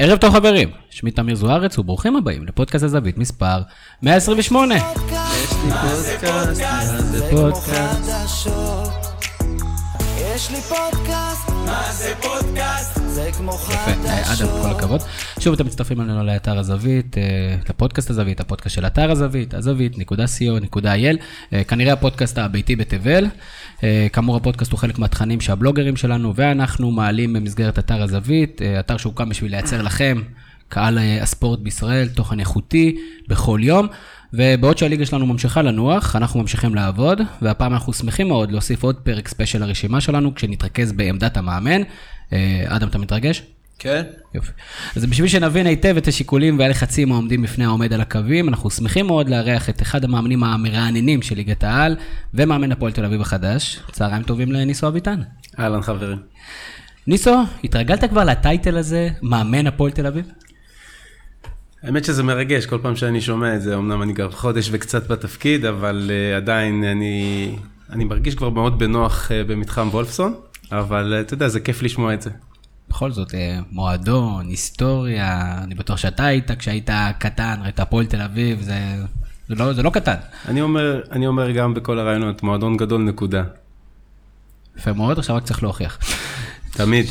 ערב טוב חברים, שמי תמיר זוארץ וברוכים הבאים לפודקאסט הזווית מספר 128. יש לי פודקאסט, מה זה פודקאסט? יש לי פודקאסט, מה זה פודקאסט? יפה, אה. אדם, כל הכבוד. שוב אתם מצטרפים אלינו לאתר הזווית, אה, לפודקאסט הזווית, הפודקאסט של אתר הזווית, הזווית.co.il, אה, כנראה הפודקאסט הביתי בתבל. אה, כאמור, הפודקאסט הוא חלק מהתכנים שהבלוגרים שלנו ואנחנו מעלים במסגרת אתר הזווית, אה, אתר שהוקם בשביל לייצר לכם, קהל אה, הספורט בישראל, תוכן איכותי בכל יום. ובעוד שהליגה שלנו ממשיכה לנוח, אנחנו ממשיכים לעבוד, והפעם אנחנו שמחים מאוד להוסיף עוד פרק ספיישל לרשימה שלנו, כשנתרכז בעמדת המאמן. אה, אדם, אתה מתרגש? כן. יופי. אז בשביל שנבין היטב את השיקולים והלחצים העומדים בפני העומד על הקווים, אנחנו שמחים מאוד לארח את אחד המאמנים המרעננים של ליגת העל, ומאמן הפועל תל אביב החדש. צהריים טובים לניסו אביטן. אהלן חברים. ניסו, התרגלת כבר לטייטל הזה, מאמן הפועל תל אביב? האמת שזה מרגש, כל פעם שאני שומע את זה, אמנם אני כבר חודש וקצת בתפקיד, אבל uh, עדיין אני, אני מרגיש כבר מאוד בנוח uh, במתחם וולפסון, אבל uh, אתה יודע, זה כיף לשמוע את זה. בכל זאת, אה, מועדון, היסטוריה, אני בטוח שאתה היית, כשהיית קטן, ראית הפועל תל אביב, זה, זה, לא, זה לא קטן. אני אומר, אני אומר גם בכל הרעיונות, מועדון גדול נקודה. יפה מאוד, עכשיו רק צריך להוכיח. תמיד.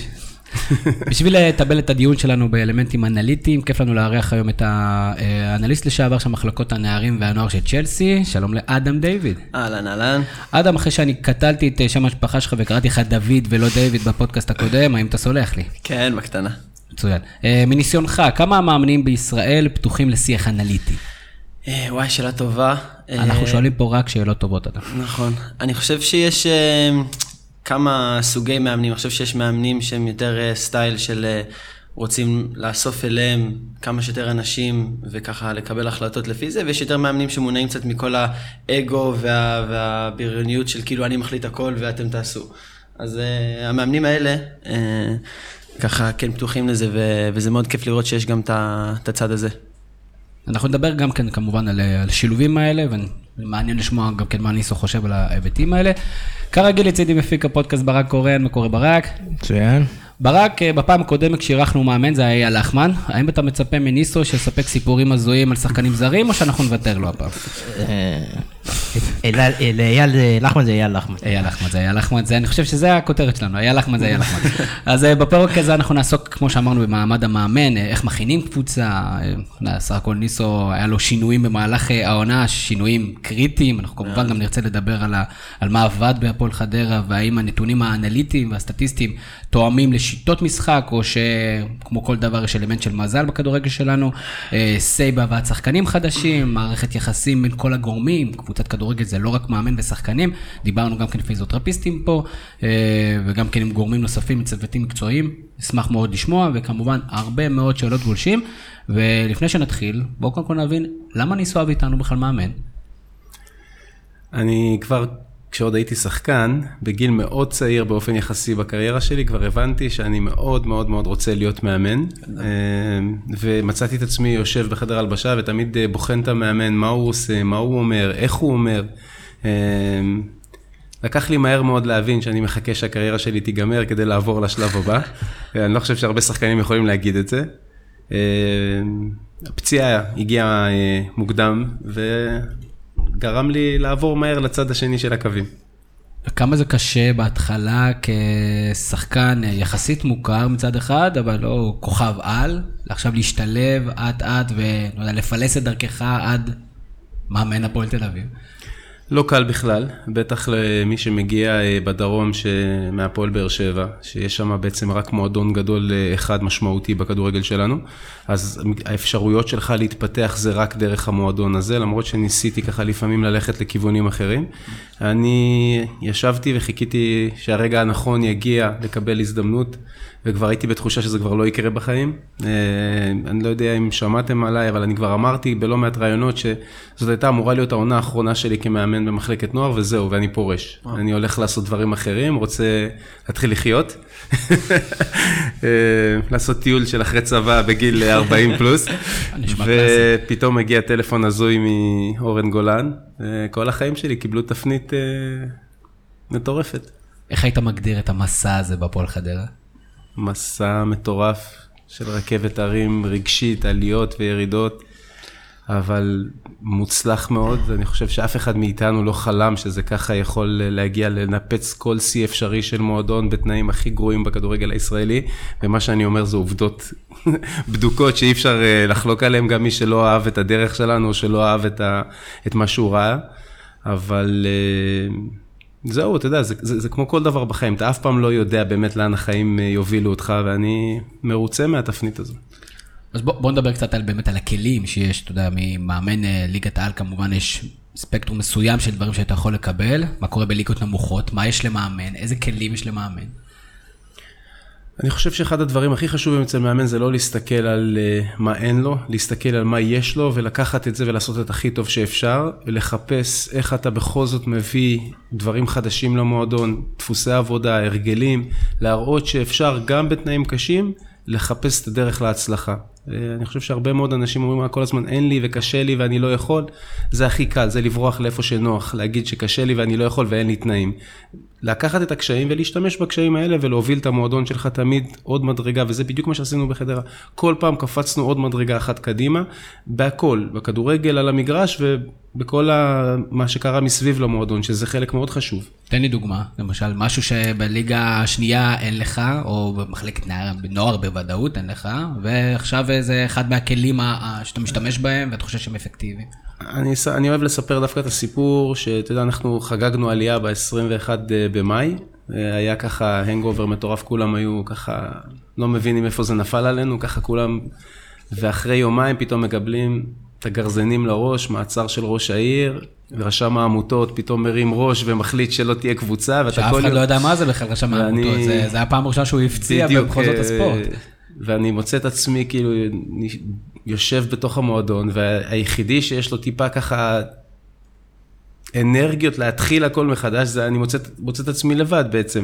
בשביל לטבל את הדיון שלנו באלמנטים אנליטיים, כיף לנו לארח היום את האנליסט לשעבר של מחלקות הנערים והנוער של צ'לסי, שלום לאדם דיוויד. אהלן, אהלן. אדם, אחרי שאני קטלתי את שם המשפחה שלך וקראתי לך דוד ולא דיוויד בפודקאסט הקודם, האם אתה סולח לי? כן, בקטנה. מצוין. אה, מניסיונך, כמה מאמנים בישראל פתוחים לשיח אנליטי? אה, וואי, שאלה טובה. אה, אנחנו שואלים פה רק שאלות טובות, אדם. נכון. אני חושב שיש אה, כמה סוגי מאמנים. אני חושב שיש מאמנים שהם יותר אה, סטייל של אה, רוצים לאסוף אליהם כמה שיותר אנשים וככה לקבל החלטות לפי זה, ויש יותר מאמנים שמונעים קצת מכל האגו וה, והבריוניות של כאילו אני מחליט הכל ואתם תעשו. אז אה, המאמנים האלה אה, ככה כן פתוחים לזה, ו, וזה מאוד כיף לראות שיש גם את הצד הזה. אנחנו נדבר גם כן כמובן על על השילובים האלה, ומעניין לשמוע גם כן מה ניסו חושב על ההיבטים האלה. כרגיל לצידי מפיק הפודקאסט ברק קורן, מה קורה ברק? מצוין. ברק, אה, בפעם הקודמת כשאירחנו מאמן זה היה לחמן, האם אתה מצפה מניסו שיספק סיפורים הזויים על שחקנים זרים, או שאנחנו נוותר לו הפעם? אייל- אה, לחמן זה אייל לחמן. אייל לחמן זה אייל לחמן, אני חושב שזה הכותרת שלנו, אייל לחמן זה אייל לחמן. אז אה, בפרק הזה אנחנו נעסוק, כמו שאמרנו, במעמד המאמן, אה, איך מכינים קבוצה, סך הכל ניסו, היה לו שינויים במהלך העונה, שינויים קריטיים, אנחנו כמובן גם נרצה לדבר על, מה עבד בהפועל חדרה, והאם הנתונים האנליטיים והסטטיסטיים תואמים לשיטות משחק, או שכמו כל דבר יש אלמנט של מזל בכדורגל שלנו, סיי בהבאת שחקנים חדשים, מערכת יחסים בין כל הגורמים, קבוצת כדורגל זה לא רק מאמן ושחקנים, דיברנו גם כן פיזיותרפיסטים פה, אה, וגם כן עם גורמים נוספים, צוותים מקצועיים, אשמח מאוד לשמוע, וכמובן הרבה מאוד שאלות גולשים, ולפני שנתחיל, בואו קודם כל נבין, למה ניסו איתנו בכלל מאמן? אני כבר, כשעוד הייתי שחקן, בגיל מאוד צעיר באופן יחסי בקריירה שלי, כבר הבנתי שאני מאוד מאוד מאוד רוצה להיות מאמן. אה, ומצאתי את עצמי יושב בחדר הלבשה ותמיד אה, בוחן את המאמן, מה הוא עושה, מה הוא אומר, איך הוא אומר. אה, לקח לי מהר מאוד להבין שאני מחכה שהקריירה שלי תיגמר כדי לעבור לשלב הבא. אני לא חושב שהרבה שחקנים יכולים להגיד את זה. הפציעה הגיעה מוקדם, וגרם לי לעבור מהר לצד השני של הקווים. כמה זה קשה בהתחלה כשחקן יחסית מוכר מצד אחד, אבל לא כוכב על, עכשיו להשתלב אט אט ולא יודע, לפלס את דרכך עד מאמן הפועל תל אביב. לא קל בכלל, בטח למי שמגיע אה, בדרום מהפועל באר שבע, שיש שם בעצם רק מועדון גדול אה, אחד משמעותי בכדורגל שלנו, אז האפשרויות שלך להתפתח זה רק דרך המועדון הזה, למרות שניסיתי ככה לפעמים ללכת לכיוונים אחרים. אני ישבתי וחיכיתי שהרגע הנכון יגיע לקבל הזדמנות, וכבר הייתי בתחושה שזה כבר לא יקרה בחיים. אה, אני לא יודע אם שמעתם עליי, אבל אני כבר אמרתי בלא מעט ראיונות שזאת הייתה אמורה להיות העונה האחרונה שלי כמאמן במחלקת נוער, וזהו, ואני פורש. אני הולך לעשות דברים אחרים, רוצה להתחיל לחיות. אה, לעשות טיול של אחרי צבא בגיל 40 פלוס. ופתאום הגיע טלפון הזוי מאורן גולן, וכל החיים שלי קיבלו תפנית אה, מטורפת. איך היית מגדיר את המסע הזה בהפועל חדרה? מסע מטורף, של רכבת הרים רגשית, עליות וירידות, אבל מוצלח מאוד. אני חושב שאף אחד מאיתנו לא חלם שזה ככה יכול להגיע לנפץ כל שיא אפשרי של מועדון בתנאים הכי גרועים בכדורגל הישראלי, ומה שאני אומר זה עובדות בדוקות שאי אפשר אה, לחלוק עליהן, גם מי שלא אהב את הדרך שלנו, שלא אהב את, ה, את מה שהוא ראה, אבל... זהו, אתה יודע, זה, זה, זה כמו כל דבר בחיים, אתה אף פעם לא יודע באמת לאן החיים אה, יובילו אותך, ואני מרוצה מהתפנית הזו. אז בוא, בוא נדבר קצת על, באמת על הכלים שיש, אתה יודע, ממאמן אה, ליגת העל כמובן יש ספקטרום מסוים של דברים שאתה יכול לקבל, מה קורה בליגות נמוכות, מה יש למאמן, איזה כלים יש למאמן. אני חושב שאחד הדברים הכי חשובים אצל מאמן זה לא להסתכל על uh, מה אין לו, להסתכל על מה יש לו ולקחת את זה ולעשות את הכי טוב שאפשר, ולחפש איך אתה בכל זאת מביא דברים חדשים למועדון, דפוסי עבודה, הרגלים, להראות שאפשר גם בתנאים קשים לחפש את הדרך להצלחה. אה, אני חושב שהרבה מאוד אנשים אומרים כל הזמן אין לי וקשה לי ואני לא יכול, זה הכי קל, זה לברוח לאיפה שנוח, להגיד שקשה לי ואני לא יכול ואין לי תנאים. לקחת את הקשיים ולהשתמש בקשיים האלה ולהוביל את המועדון שלך תמיד עוד מדרגה, וזה בדיוק מה שעשינו בחדרה. כל פעם קפצנו עוד מדרגה אחת קדימה, בהכל, בכדורגל, על המגרש ובכל ה... מה שקרה מסביב למועדון, שזה חלק מאוד חשוב. תן לי דוגמה, למשל, משהו שבליגה השנייה אין לך, או במחלקת נוער בוודאות אין לך, ועכשיו זה אחד מהכלים שאתה משתמש בהם ואתה חושב שהם אפקטיביים. אני, אני אוהב לספר דווקא את הסיפור, שאתה יודע, אנחנו חגגנו עלייה ב-21 אה, במאי, אה, היה ככה הנגובר מטורף, כולם היו ככה, לא מבינים איפה זה נפל עלינו, ככה כולם, ואחרי יומיים פתאום מקבלים את הגרזנים לראש, מעצר של ראש העיר, ורשם העמותות פתאום מרים ראש ומחליט שלא תהיה קבוצה, ואתה כל יום... שאף אחד לא יודע מה זה בכלל רשם העמותות, זה, זה הפעם הראשונה שהוא הפציע במחוזות אה, הספורט. ואני מוצא את עצמי כאילו יושב בתוך המועדון, והיחידי שיש לו טיפה ככה אנרגיות להתחיל הכל מחדש, זה אני מוצא, מוצא את עצמי לבד בעצם.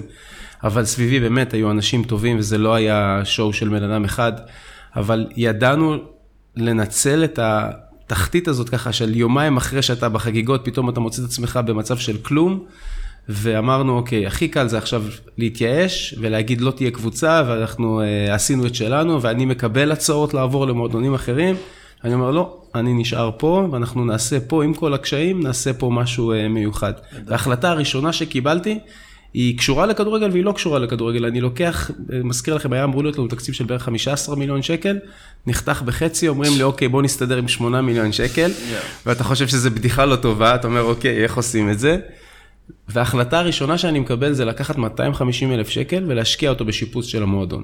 אבל סביבי באמת היו אנשים טובים, וזה לא היה שואו של בן אדם אחד, אבל ידענו לנצל את התחתית הזאת ככה של יומיים אחרי שאתה בחגיגות, פתאום אתה מוצא את עצמך במצב של כלום. ואמרנו, אוקיי, הכי קל זה עכשיו להתייאש ולהגיד לא תהיה קבוצה, ואנחנו uh, עשינו את שלנו, ואני מקבל הצעות לעבור למועדונים אחרים. אני אומר, לא, אני נשאר פה, ואנחנו נעשה פה, עם כל הקשיים, נעשה פה משהו uh, מיוחד. ההחלטה הראשונה שקיבלתי, היא קשורה לכדורגל והיא לא קשורה לכדורגל. אני לוקח, אה, מזכיר לכם, היה אמור להיות לנו תקציב של בערך 15 מיליון שקל, נחתך בחצי, אומרים לי, אוקיי, בוא נסתדר עם 8 מיליון שקל, yeah. ואתה חושב שזו בדיחה לא טובה, אתה אומר, אוקיי, איך עושים את זה? וההחלטה הראשונה שאני מקבל זה לקחת 250 אלף שקל ולהשקיע אותו בשיפוץ של המועדון.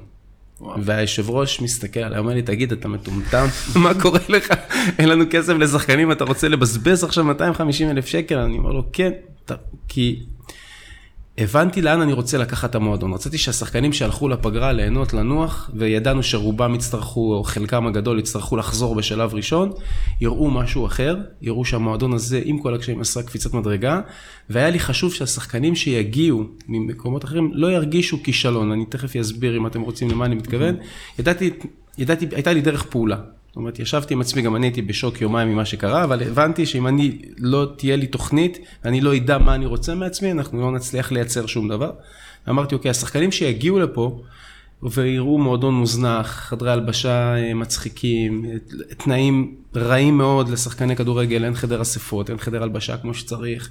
והיושב ראש מסתכל עליי, אומר לי, תגיד, אתה מטומטם? מה קורה לך? אין לנו כסף לשחקנים, אתה רוצה לבזבז עכשיו 250 אלף שקל? אני אומר לו, כן, כי הבנתי לאן אני רוצה לקחת את המועדון. רציתי שהשחקנים שהלכו לפגרה ליהנות, לנוח, וידענו שרובם יצטרכו, או חלקם הגדול יצטרכו לחזור בשלב ראשון, יראו משהו אחר, יראו שהמועדון הזה, עם כל הקשיים, עשה קפיצת מדרגה, והיה לי חשוב שהשחקנים שיגיעו ממקומות אחרים לא ירגישו כישלון. אני תכף אסביר אם אתם רוצים למה אני מתכוון. ידעתי, ידעתי, הייתה לי דרך פעולה. אומרת, ישבתי עם עצמי, גם אני הייתי בשוק יומיים ממה שקרה, אבל הבנתי שאם אני לא תהיה לי תוכנית, ואני לא אדע מה אני רוצה מעצמי, אנחנו לא נצליח לייצר שום דבר. אמרתי, אוקיי, השחקנים שיגיעו לפה, ויראו מועדון מוזנח, חדרי הלבשה אה, מצחיקים, תנאים רעים מאוד לשחקני כדורגל, אין חדר אספות, אין חדר הלבשה כמו שצריך,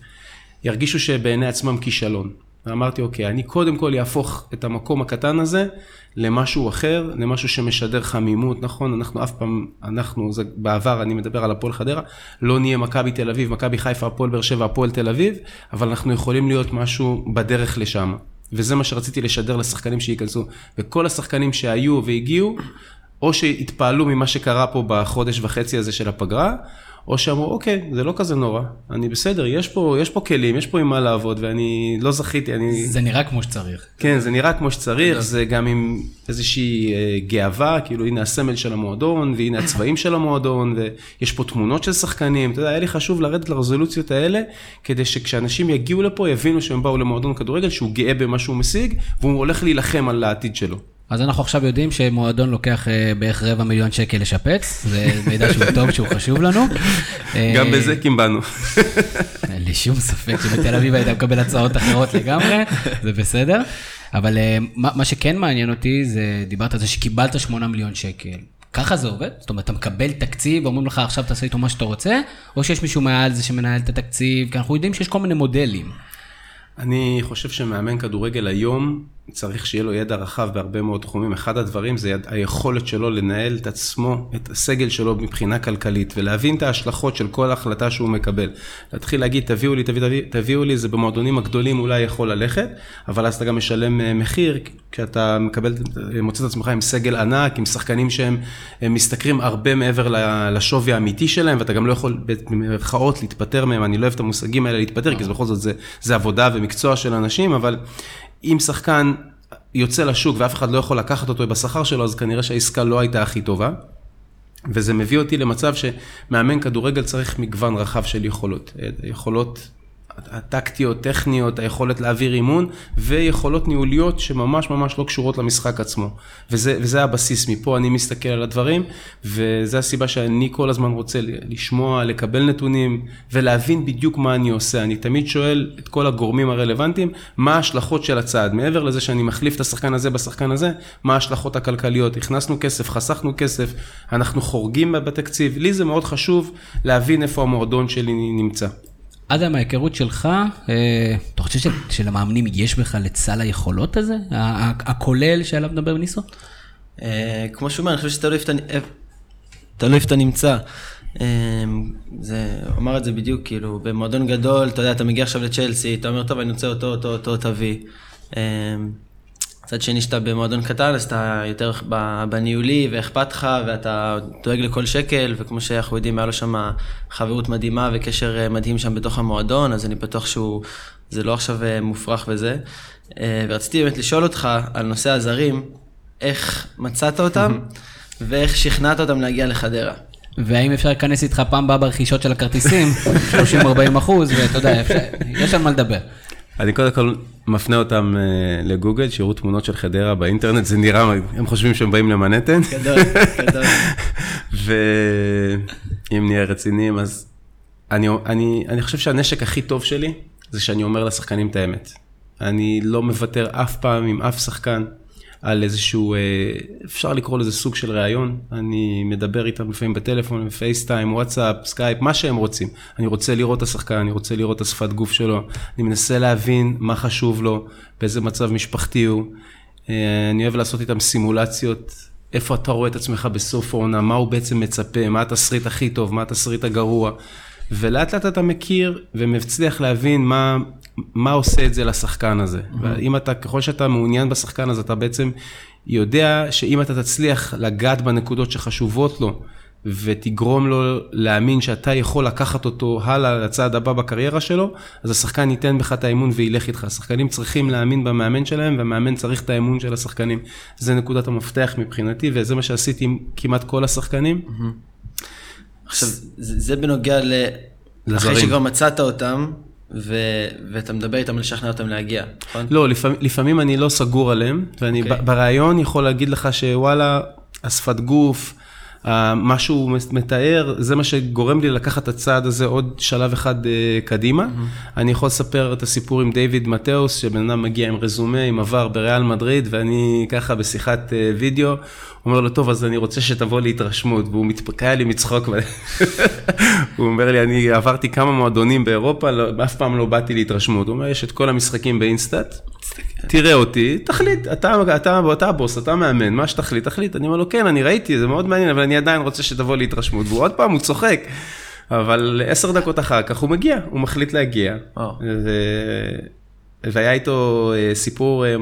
ירגישו שבעיני עצמם כישלון. ואמרתי, אוקיי, אני קודם כל אהפוך את המקום הקטן הזה למשהו אחר, למשהו שמשדר חמימות, נכון? אנחנו אף פעם, אנחנו, זה בעבר, אני מדבר על הפועל חדרה, לא נהיה מכבי תל אביב, מכבי חיפה, הפועל באר שבע, הפועל תל אביב, אבל אנחנו יכולים להיות משהו בדרך לשם. וזה מה שרציתי לשדר לשחקנים שייכנסו. וכל השחקנים שהיו והגיעו, או שהתפעלו ממה שקרה פה בחודש וחצי הזה של הפגרה, או שאמרו, אוקיי, זה לא כזה נורא, אני בסדר, יש פה, יש פה כלים, יש פה עם מה לעבוד, ואני לא זכיתי, אני... זה נראה כמו שצריך. כן, זה נראה כמו שצריך, זה גם עם איזושהי אה, גאווה, כאילו הנה הסמל של המועדון, והנה הצבעים של המועדון, ויש פה תמונות של שחקנים, אתה יודע, היה לי חשוב לרדת לרזולוציות האלה, כדי שכשאנשים יגיעו לפה, יבינו שהם באו למועדון כדורגל, שהוא גאה במה שהוא משיג, והוא הולך להילחם על העתיד שלו. אז אנחנו עכשיו יודעים שמועדון לוקח אה, בערך רבע מיליון שקל לשפץ, זה מידע שהוא טוב, שהוא חשוב לנו. גם אה, בזה קימבנו. אין לי שום ספק שבתל אביב היית מקבל הצעות אחרות לגמרי, זה בסדר. אבל אה, מה שכן מעניין אותי זה, דיברת על זה שקיבלת 8 מיליון שקל. ככה זה עובד? זאת אומרת, אתה מקבל תקציב, אומרים לך עכשיו תעשה איתו מה שאתה רוצה, או שיש מישהו מעל זה שמנהל את התקציב? כי אנחנו יודעים שיש כל מיני מודלים. אני חושב שמאמן כדורגל היום צריך שיהיה לו ידע רחב בהרבה מאוד תחומים. אחד הדברים זה היכולת שלו לנהל את עצמו, את הסגל שלו מבחינה כלכלית, ולהבין את ההשלכות של כל החלטה שהוא מקבל. להתחיל להגיד, תביאו לי, תביאו, תביאו, תביאו לי, זה במועדונים הגדולים אולי יכול ללכת, אבל אז אתה גם משלם אה, מחיר, כשאתה מקבל, מוצא את עצמך עם סגל ענק, עם שחקנים שהם הם משתכרים הרבה מעבר לשווי האמיתי שלהם, ואתה גם לא יכול במרכאות להתפטר מהם, אני לא אוהב את המושגים האלה להתפטר, כי זה בכל זאת זה, זה עבודה ומקצוע של אנשים, אבל אם שחקן יוצא לשוק ואף אחד לא יכול לקחת אותו בשכר שלו, אז כנראה שהעסקה לא הייתה הכי טובה. וזה מביא אותי למצב שמאמן כדורגל צריך מגוון רחב של יכולות. יכולות הטקטיות, טכניות, היכולת להעביר אימון, ויכולות ניהוליות שממש ממש לא קשורות למשחק עצמו. וזה, וזה הבסיס, מפה אני מסתכל על הדברים, וזו הסיבה שאני כל הזמן רוצה לשמוע, לקבל נתונים, ולהבין בדיוק מה אני עושה. אני תמיד שואל את כל הגורמים הרלוונטיים, מה ההשלכות של הצעד. מעבר לזה שאני מחליף את השחקן הזה בשחקן הזה, מה ההשלכות הכלכליות. הכנסנו כסף, חסכנו כסף, אנחנו חורגים בתקציב. לי זה מאוד חשוב להבין איפה המועדון שלי נמצא. אדם, ההיכרות שלך, אה, אתה חושב של- שלמאמנים יש בכלל את סל היכולות הזה? הכולל שעליו מדבר ניסו? אה, כמו שהוא אומר, אני חושב שתלוי איפה אתה- נמצא. אה, זה, הוא אמר את זה בדיוק, כאילו, במועדון גדול, אתה יודע, אתה מגיע עכשיו לצ'לסי, אתה אומר, טוב, אני רוצה אותו, אותו, אותו, תביא. מצד שני, שאתה במועדון קטן, אז אתה יותר בניהולי, ואכפת לך, ואתה דואג לכל שקל, וכמו שאנחנו יודעים, היה לו שם חברות מדהימה וקשר אה, מדהים שם בתוך המועדון, אז אני בטוח שהוא, זה לא עכשיו אה, מופרך וזה. אה, ורציתי באמת לשאול אותך על נושא הזרים, איך מצאת אותם, ואיך שכנעת אותם להגיע לחדרה. והאם אפשר להיכנס איתך פעם הבאה ברכישות של הכרטיסים, 30-40 אחוז, ואתה יודע, יש על מה לדבר. אני קודם כל מפנה אותם אה, לגוגל, שיראו תמונות של חדרה באינטרנט, זה נראה, הם חושבים שהם באים למנהטן. גדול, גדול. ואם נהיה רציניים, אז אני, אני, אני חושב שהנשק הכי טוב שלי, זה שאני אומר לשחקנים את האמת. אני לא מוותר אף פעם עם אף שחקן על איזשהו, אה, אפשר לקרוא לזה סוג של ראיון. אני מדבר איתם לפעמים בטלפון, ב FaceTime, וואטסאפ, סקייפ, מה שהם רוצים. אני רוצה לראות את השחקן, אני רוצה לראות את השפת גוף שלו, אני מנסה להבין מה חשוב לו, באיזה מצב משפחתי הוא. אה, אני אוהב לעשות איתם סימולציות, איפה אתה רואה את עצמך בסוף העונה, מה הוא בעצם מצפה, מה התסריט הכי טוב, מה התסריט הגרוע. ולאט לאט אתה מכיר ומצליח להבין מה, מה עושה את זה לשחקן הזה. ואם אתה, ככל שאתה מעוניין בשחקן הזה, אתה בעצם יודע שאם אתה תצליח לגעת בנקודות שחשובות לו, ותגרום לו להאמין שאתה יכול לקחת אותו הלאה לצעד הבא בקריירה שלו, אז השחקן ייתן בך את האמון וילך איתך. השחקנים צריכים להאמין במאמן שלהם, והמאמן צריך את האמון של השחקנים. זה נקודת המפתח מבחינתי, וזה מה שעשיתי עם כמעט כל השחקנים. עכשיו, זה, בנוגע ל... אחרי לזרים. שכבר מצאת אותם, ו... ואתה מדבר איתם לשכנע אותם להגיע, נכון? לא, לפעמים, לפעמים אני לא סגור עליהם, ואני אוקיי. okay. בריאיון יכול להגיד לך שוואלה, השפת גוף, מה שהוא מתאר, זה מה שגורם לי לקחת את הצעד הזה עוד שלב אחד אה, קדימה. Mm-hmm. אני יכול לספר את הסיפור עם דיוויד מתאוס, שבן אדם מגיע עם רזומה, עם עבר בריאל מדריד, ואני ככה בשיחת אה, וידאו, אומר לו, טוב, אז אני רוצה שתבוא להתרשמות, והוא מתפקע לי מצחוק, הוא אומר לי, אני עברתי כמה מועדונים באירופה, לא, אף פעם לא באתי להתרשמות. הוא אומר, יש את כל המשחקים באינסטאט, תראה אותי, תחליט, אתה, אתה, אתה הבוס, אתה מאמן, מה שתחליט, תחליט. אני אומר לו, כן, אני ראיתי, זה מאוד מעניין, אבל אני עדיין רוצה שתבוא להתרשמות. והוא עוד פעם, הוא צוחק. אבל עשר דקות אחר כך הוא מגיע, הוא מחליט להגיע. וואו. ו... והיה איתו אה, סיפור, אה,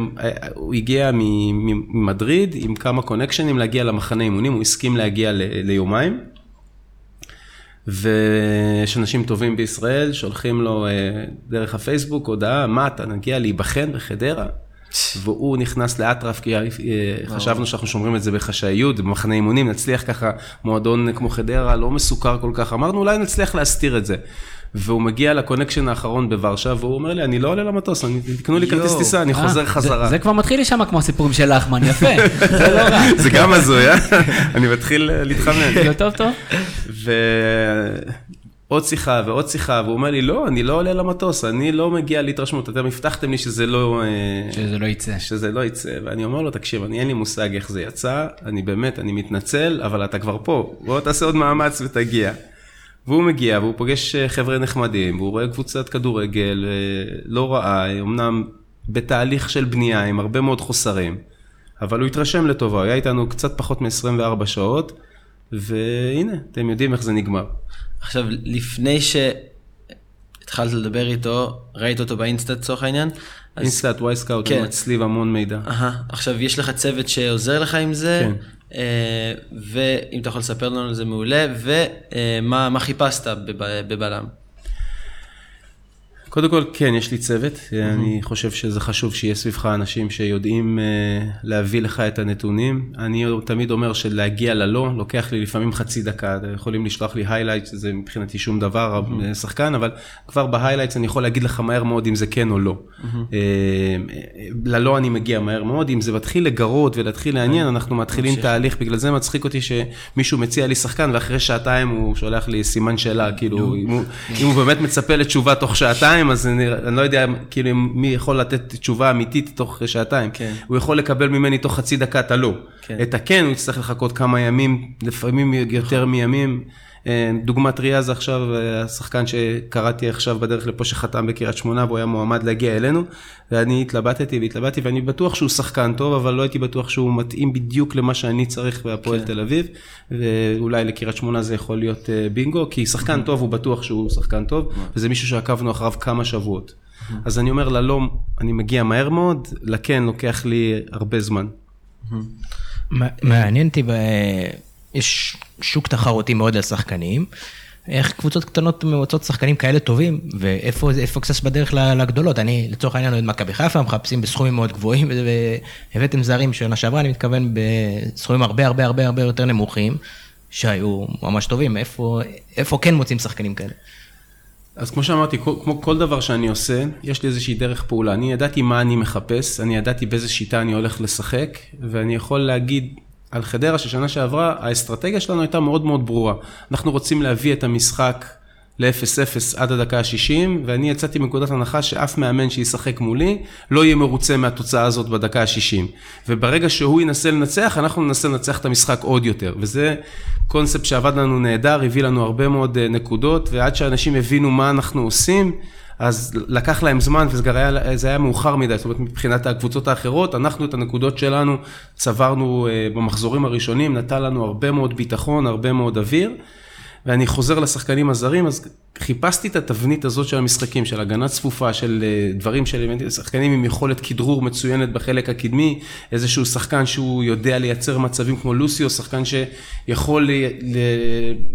הוא הגיע ממדריד עם כמה קונקשנים להגיע למחנה אימונים, הוא הסכים להגיע ל- ליומיים. ויש אנשים טובים בישראל, שולחים לו אה, דרך הפייסבוק הודעה, מה אתה נגיע להיבחן בחדרה? והוא נכנס לאטרף, כי אה, חשבנו שאנחנו שומרים את זה בחשאיות, במחנה אימונים, נצליח ככה, מועדון כמו חדרה, לא מסוכר כל כך, אמרנו אולי נצליח להסתיר את זה. והוא מגיע לקונקשן האחרון בוורשה, והוא אומר לי, אני לא עולה למטוס, תקנו לי כרטיס. טיסה, אני אה, חוזר חזרה. זה כבר מתחיל להישמע כמו הסיפורים של לחמן, יפה. זה לא רע. זה גם הזוי, אה? אני מתחיל אה, להתחמם. טוב טוב. עוד שיחה ועוד שיחה, והוא אומר לי, לא, אני לא עולה למטוס, אני לא מגיע להתרשמות, אתם הבטחתם לי שזה לא... אה, שזה לא יצא. שזה לא יצא, ואני אומר לו, תקשיב, אני אין לי מושג איך זה יצא, אני באמת, אני מתנצל, אבל אתה כבר פה, בוא תעשה עוד מאמץ ותגיע. והוא מגיע, והוא פוגש אה, חבר'ה נחמדים, והוא רואה קבוצת כדורגל אה, לא רעה, אמנם בתהליך של בנייה עם הרבה מאוד חוסרים, אבל הוא התרשם לטובה, הוא היה איתנו קצת פחות מ-24 שעות, והנה, אתם יודעים איך זה נגמר. עכשיו, לפני שהתחלת לדבר איתו, ראית אותו באינסטה לצורך העניין? אז- אינסטאט, וייסקאוט, כן. הוא מצליב המון מידע. אהה, עכשיו יש לך צוות שעוזר לך עם זה, כן. אה, ואם אתה יכול לספר לנו על זה מעולה, ומה מה חיפשת בב- בבלם? קודם כל, כן, יש לי צוות. אני חושב שזה חשוב שיהיה סביבך אנשים שיודעים אה, להביא לך את הנתונים. אני תמיד אומר שלהגיע ללא, לוקח לי לפעמים חצי דקה. אתם יכולים לשלוח לי highlight, זה מבחינתי שום דבר, אה, שחקן, אבל כבר ב highlights אני יכול להגיד לך מהר מאוד אם זה כן או לא. אה, ללא אני מגיע מהר מאוד. אם זה מתחיל לגרות ולהתחיל לעניין, אנחנו מתחילים תהליך. בגלל זה מצחיק אותי שמישהו מציע לי שחקן, ואחרי שעתיים הוא שולח לי סימן שאלה, כאילו, אם הוא- אם הוא באמת מצפה לתשובה תוך שעתיים, אז אני, אני לא יודע כאילו מי יכול לתת תשובה אמיתית תוך שעתיים. כן. הוא יכול לקבל ממני תוך חצי דקה את הלא. כן. את הכן הוא יצטרך לחכות כמה ימים, לפעמים יותר מימים. אה, דוגמה טריה זה עכשיו אה, השחקן שקראתי עכשיו בדרך לפה שחתם בקריית שמונה והוא היה מועמד להגיע אלינו ואני התלבטתי והתלבטתי ואני בטוח שהוא שחקן טוב אבל לא הייתי בטוח שהוא מתאים בדיוק למה שאני צריך בהפועל תל אביב ואולי לקריית שמונה זה יכול להיות אה, בינגו כי שחקן טוב הוא בטוח שהוא שחקן טוב וזה מישהו שעקבנו אחריו כמה שבועות. אז אני אומר ללא אני מגיע מהר מאוד, לכן לוקח לי הרבה זמן. מע- מעניין אותי, יש שוק תחרותי מאוד לשחקנים. איך קבוצות קטנות מוצאות שחקנים כאלה טובים, ואיפה קצת בדרך לגדולות? אני לצורך העניין אוהד מכבי חיפה, מחפשים בסכומים מאוד גבוהים, והבאתם זרים שנה שעברה, אני מתכוון בסכומים הרבה הרבה הרבה הרבה יותר נמוכים, שהיו ממש טובים. איפה, איפה כן מוצאים שחקנים כאלה? אז כמו שאמרתי, כמו כל דבר שאני עושה, יש לי איזושהי דרך פעולה. אני ידעתי מה אני מחפש, אני ידעתי באיזה שיטה אני הולך לשחק, ואני יכול להגיד על חדרה ששנה שעברה, האסטרטגיה שלנו הייתה מאוד מאוד ברורה. אנחנו רוצים להביא את המשחק ל-0-0 עד הדקה ה-60, ואני יצאתי מנקודת הנחה שאף מאמן שישחק מולי לא יהיה מרוצה מהתוצאה הזאת בדקה ה-60. וברגע שהוא ינסה לנצח, אנחנו ננסה לנצח את המשחק עוד יותר. וזה קונספט שעבד לנו נהדר, הביא לנו הרבה מאוד אה, נקודות, ועד שאנשים הבינו מה אנחנו עושים, אז לקח להם זמן וזה היה, היה מאוחר מדי, זאת אומרת מבחינת הקבוצות האחרות, אנחנו את הנקודות שלנו צברנו אה, במחזורים הראשונים, נתן לנו הרבה מאוד ביטחון, הרבה מאוד אוויר. ואני חוזר לשחקנים הזרים, אז חיפשתי את התבנית הזאת של המשחקים, של הגנה צפופה, של אה, דברים של שחקנים עם יכולת כדרור מצוינת בחלק הקדמי, איזשהו שחקן שהוא יודע לייצר מצבים כמו לוסיו, שחקן שיכול, ל, ל,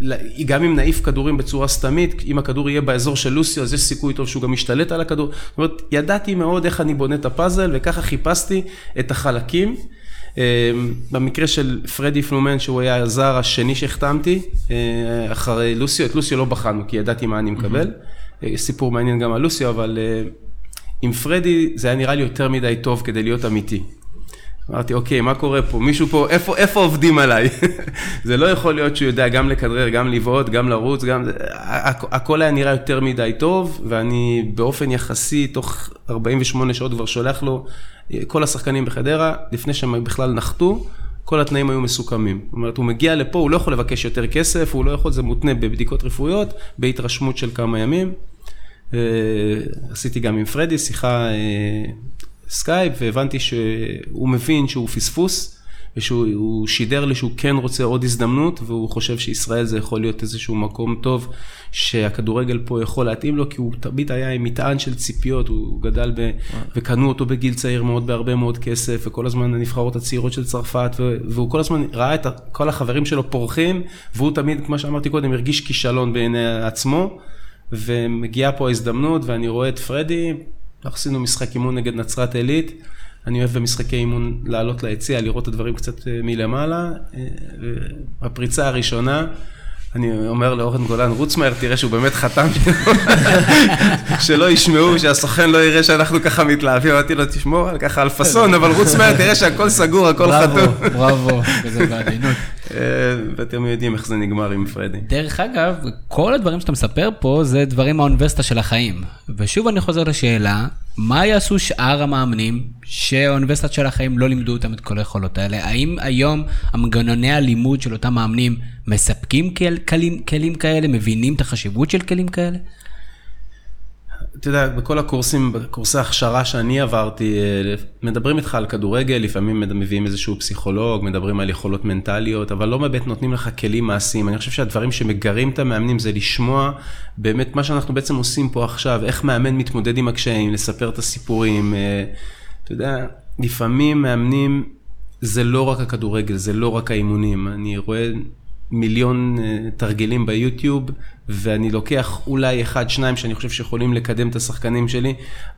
ל, גם אם נעיף כדורים בצורה סתמית, אם הכדור יהיה באזור של לוסיו, אז יש סיכוי טוב שהוא גם ישתלט על הכדור. זאת אומרת, ידעתי מאוד איך אני בונה את הפאזל, וככה חיפשתי את החלקים. אה, במקרה של פרדי פלומן, שהוא היה הזר השני שהחתמתי, אה, אחרי לוסיו, את לוסיו לא בחנו, כי ידעתי מה אני מקבל. אה, יש סיפור מעניין גם על לוסיו, אבל אה, עם פרדי זה היה נראה לי יותר מדי טוב כדי להיות אמיתי. אמרתי, אוקיי, מה קורה פה? מישהו פה, איפה, איפה עובדים עליי? זה לא יכול להיות שהוא יודע גם לכדרר, גם לבעוט, גם לרוץ, גם... הכ- הכל היה נראה יותר מדי טוב, ואני באופן יחסי, תוך 48 שעות כבר שולח לו, כל השחקנים בחדרה, לפני שהם בכלל נחתו, כל התנאים היו מסוכמים. זאת אומרת, הוא מגיע לפה, הוא לא יכול לבקש יותר כסף, הוא לא יכול, זה מותנה בבדיקות רפואיות, בהתרשמות של כמה ימים. אה, עשיתי גם עם פרדי שיחה אה, סקייפ, והבנתי שהוא מבין שהוא פספוס, ושהוא הוא שידר לי שהוא כן רוצה עוד הזדמנות, והוא חושב שישראל זה יכול להיות איזשהו מקום טוב, שהכדורגל פה יכול להתאים לו, כי הוא תמיד היה עם מטען של ציפיות, הוא גדל ב... וקנו אותו בגיל צעיר מאוד בהרבה מאוד כסף, וכל הזמן הנבחרות הצעירות של צרפת. והוא כל הזמן ראה את כל החברים שלו פורחים, והוא תמיד, כמו שאמרתי קודם, הרגיש כישלון בעיני עצמו. ומגיעה פה ההזדמנות ואני רואה את פרדי, עשינו משחק אימון נגד נצרת עילית, אני אוהב במשחקי אימון לעלות ליציע, לראות את הדברים קצת אה, מלמעלה. אה, הפריצה הראשונה, אני אומר לאורן גולן, רוץ מהר, תראה שהוא באמת חתם, שלא ישמעו, שהסוכן לא יראה שאנחנו ככה מתלהבים, אמרתי לו, תשמור על ככה על פאסון, אבל רוץ מהר, תראה שהכל סגור, הכל חתום. בראבו, בראבו, וזה בעדינות. אה, ואתם יודעים איך זה נגמר עם פרדי. דרך אגב, כל הדברים שאתה מספר פה זה דברים מהאוניברסיטה של החיים. ושוב אני חוזר לשאלה, מה יעשו שאר המאמנים שהאוניברסיטה של החיים לא לימדו אותם את כל היכולות האלה? האם היום המנגנוני הלימוד של אותם מאמנים מספקים כל, כלים, כלים כאלה, מבינים את החשיבות של כלים כאלה? אתה יודע, בכל הקורסים, בקורסי הכשרה שאני עברתי, אה, מדברים איתך על כדורגל, לפעמים מביאים איזשהו פסיכולוג, מדברים על יכולות מנטליות, אבל לא באמת נותנים לך כלים מעשיים. אני חושב שהדברים שמגרים את המאמנים זה לשמוע באמת מה שאנחנו בעצם עושים פה עכשיו, איך מאמן מתמודד עם הקשיים, לספר את הסיפורים. אה, אתה יודע, לפעמים מאמנים, זה לא רק הכדורגל, זה לא רק האימונים. אני רואה מיליון uh, תרגילים ביוטיוב, ואני לוקח אולי אחד, שניים שאני חושב שיכולים לקדם את השחקנים שלי.